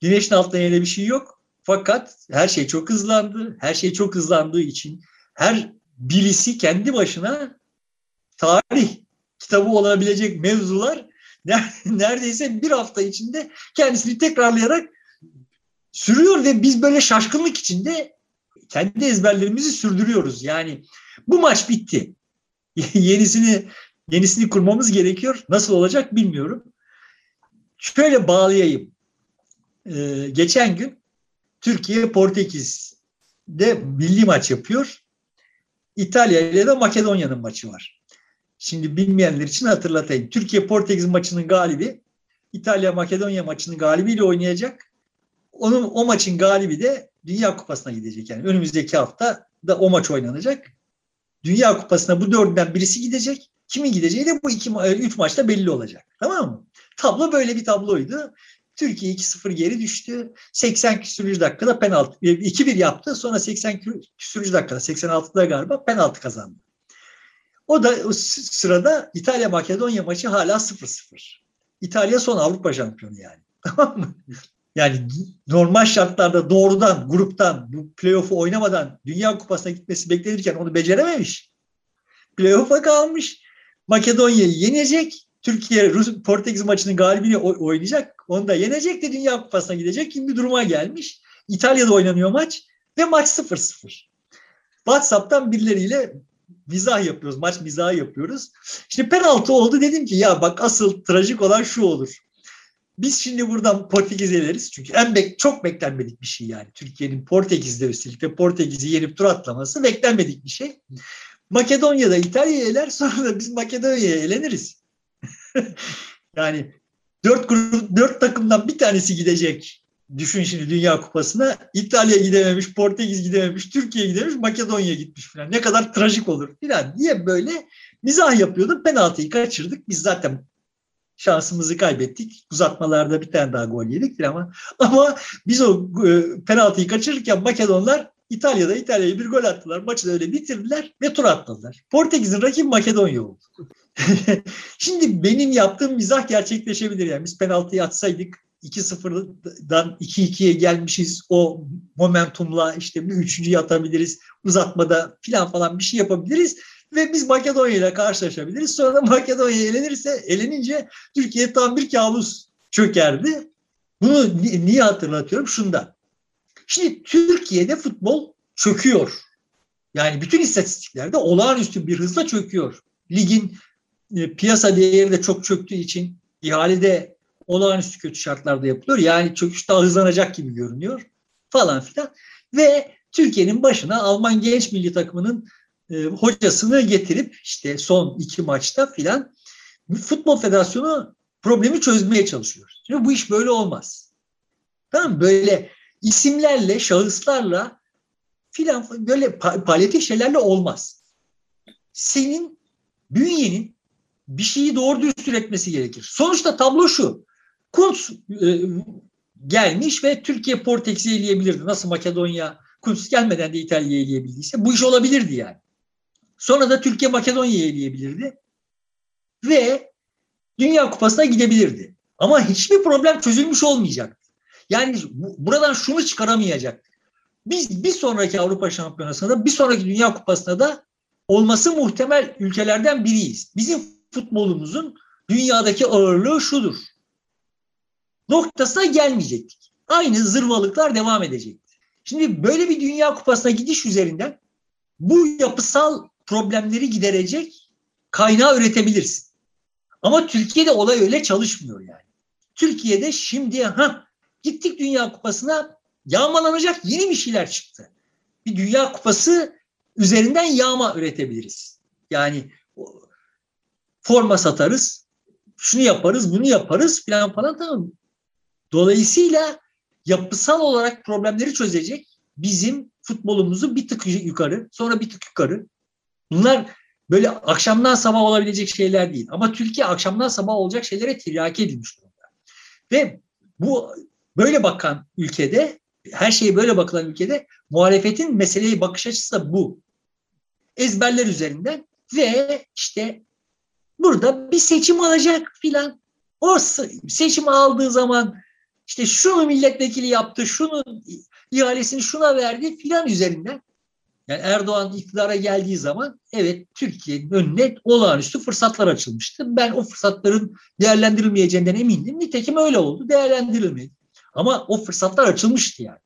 Güneşin altında yeni bir şey yok. Fakat her şey çok hızlandı. Her şey çok hızlandığı için her bilisi kendi başına tarih kitabı olabilecek mevzular neredeyse bir hafta içinde kendisini tekrarlayarak sürüyor ve biz böyle şaşkınlık içinde kendi ezberlerimizi sürdürüyoruz. Yani bu maç bitti. yenisini yenisini kurmamız gerekiyor. Nasıl olacak bilmiyorum. Şöyle bağlayayım. Ee, geçen gün Türkiye Portekiz'de milli maç yapıyor. İtalya ile de Makedonya'nın maçı var. Şimdi bilmeyenler için hatırlatayım. Türkiye Portekiz maçının galibi İtalya Makedonya maçının galibiyle oynayacak. Onun o maçın galibi de Dünya Kupası'na gidecek. Yani önümüzdeki hafta da o maç oynanacak. Dünya Kupası'na bu dördünden birisi gidecek. Kimin gideceği de bu iki, üç maçta belli olacak. Tamam mı? Tablo böyle bir tabloydu. Türkiye 2-0 geri düştü. 80 küsürüncü dakikada penaltı. 2-1 yaptı. Sonra 80 küsürüncü dakikada 86'da galiba penaltı kazandı. O da o sırada İtalya Makedonya maçı hala 0-0. İtalya son Avrupa şampiyonu yani. Tamam mı? Yani normal şartlarda doğrudan gruptan bu playoff'u oynamadan Dünya Kupası'na gitmesi beklenirken onu becerememiş. Playoff'a kalmış. Makedonya'yı yenecek. Türkiye Rus Portekiz maçının galibini oynayacak. Onu da yenecek de Dünya Kupası'na gidecek gibi duruma gelmiş. İtalya'da oynanıyor maç ve maç 0-0. WhatsApp'tan birileriyle mizah yapıyoruz. Maç mizahı yapıyoruz. İşte penaltı oldu. Dedim ki ya bak asıl trajik olan şu olur. Biz şimdi buradan Portekiz eleriz. Çünkü en bek çok beklenmedik bir şey yani. Türkiye'nin Portekiz'de üstelik de Portekiz'i yenip tur atlaması beklenmedik bir şey. Makedonya'da İtalya'ya eler sonra da biz Makedonya'ya eleniriz. yani Dört, grup, dört takımdan bir tanesi gidecek. Düşün şimdi Dünya Kupası'na. İtalya gidememiş, Portekiz gidememiş, Türkiye gidememiş, Makedonya gitmiş falan. Ne kadar trajik olur falan diye böyle mizah yapıyordu. Penaltıyı kaçırdık. Biz zaten şansımızı kaybettik. Uzatmalarda bir tane daha gol yedik ama ama biz o e, penaltıyı kaçırırken Makedonlar İtalya'da İtalya'ya bir gol attılar. Maçı da öyle bitirdiler ve tur atladılar. Portekiz'in rakibi Makedonya oldu. Şimdi benim yaptığım mizah gerçekleşebilir. Yani biz penaltıyı atsaydık 2-0'dan 2-2'ye gelmişiz. O momentumla işte bir üçüncü atabiliriz. Uzatmada filan falan bir şey yapabiliriz. Ve biz Makedonya ile karşılaşabiliriz. Sonra Makedonya elenirse, elenince Türkiye tam bir kabus çökerdi. Bunu niye hatırlatıyorum? Şundan. Şimdi Türkiye'de futbol çöküyor. Yani bütün istatistiklerde olağanüstü bir hızla çöküyor. Ligin e, piyasa değeri de çok çöktüğü için ihalede olağanüstü kötü şartlarda yapılıyor. Yani çöküş daha hızlanacak gibi görünüyor falan filan. Ve Türkiye'nin başına Alman genç milli takımının e, hocasını getirip işte son iki maçta filan Futbol Federasyonu problemi çözmeye çalışıyor. Şimdi bu iş böyle olmaz. Tamam Böyle isimlerle, şahıslarla filan böyle palyatif şeylerle olmaz. Senin bünyenin bir şeyi doğru dürüst üretmesi gerekir. Sonuçta tablo şu. Kuntz e, gelmiş ve Türkiye Portekiz'i eleyebilirdi. Nasıl Makedonya Kuntz gelmeden de İtalya'yı eleyebildiyse bu iş olabilirdi yani. Sonra da Türkiye Makedonya'yı eleyebilirdi. Ve Dünya Kupası'na gidebilirdi. Ama hiçbir problem çözülmüş olmayacaktı. Yani bu, buradan şunu çıkaramayacak. Biz bir sonraki Avrupa Şampiyonası'nda, bir sonraki Dünya Kupası'nda da olması muhtemel ülkelerden biriyiz. Bizim futbolumuzun dünyadaki ağırlığı şudur. Noktasına gelmeyecektik. Aynı zırvalıklar devam edecekti. Şimdi böyle bir Dünya Kupası'na gidiş üzerinden bu yapısal problemleri giderecek kaynağı üretebilirsin. Ama Türkiye'de olay öyle çalışmıyor yani. Türkiye'de şimdi ha gittik Dünya Kupası'na yağmalanacak yeni bir şeyler çıktı. Bir Dünya Kupası üzerinden yağma üretebiliriz. Yani forma satarız, şunu yaparız, bunu yaparız falan falan tamam. Dolayısıyla yapısal olarak problemleri çözecek bizim futbolumuzu bir tık yukarı, sonra bir tık yukarı, Bunlar böyle akşamdan sabah olabilecek şeyler değil. Ama Türkiye akşamdan sabah olacak şeylere tiryaki edilmiş durumda. Ve bu böyle bakan ülkede, her şeye böyle bakılan ülkede muhalefetin meseleye bakış açısı da bu. Ezberler üzerinden ve işte burada bir seçim alacak filan. O seçim aldığı zaman işte şunu milletvekili yaptı, şunun ihalesini şuna verdi filan üzerinden yani Erdoğan iktidara geldiği zaman evet Türkiye'nin önüne olağanüstü fırsatlar açılmıştı. Ben o fırsatların değerlendirilmeyeceğinden emindim. Nitekim öyle oldu. Değerlendirilmedi. Ama o fırsatlar açılmıştı yani.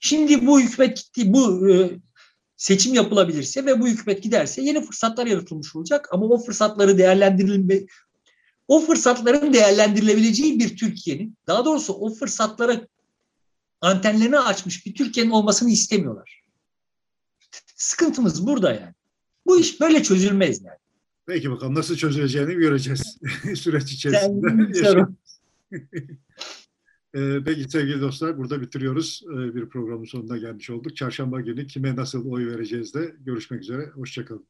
Şimdi bu hükümet gitti, bu e, seçim yapılabilirse ve bu hükümet giderse yeni fırsatlar yaratılmış olacak. Ama o fırsatları değerlendirilme, o fırsatların değerlendirilebileceği bir Türkiye'nin, daha doğrusu o fırsatlara antenlerini açmış bir Türkiye'nin olmasını istemiyorlar. Sıkıntımız burada yani. Bu iş böyle çözülmez yani. Peki bakalım nasıl çözüleceğini göreceğiz süreç içerisinde. Ee, peki sevgili dostlar burada bitiriyoruz. Ee, bir programın sonuna gelmiş olduk. Çarşamba günü kime nasıl oy vereceğiz de görüşmek üzere. Hoşçakalın.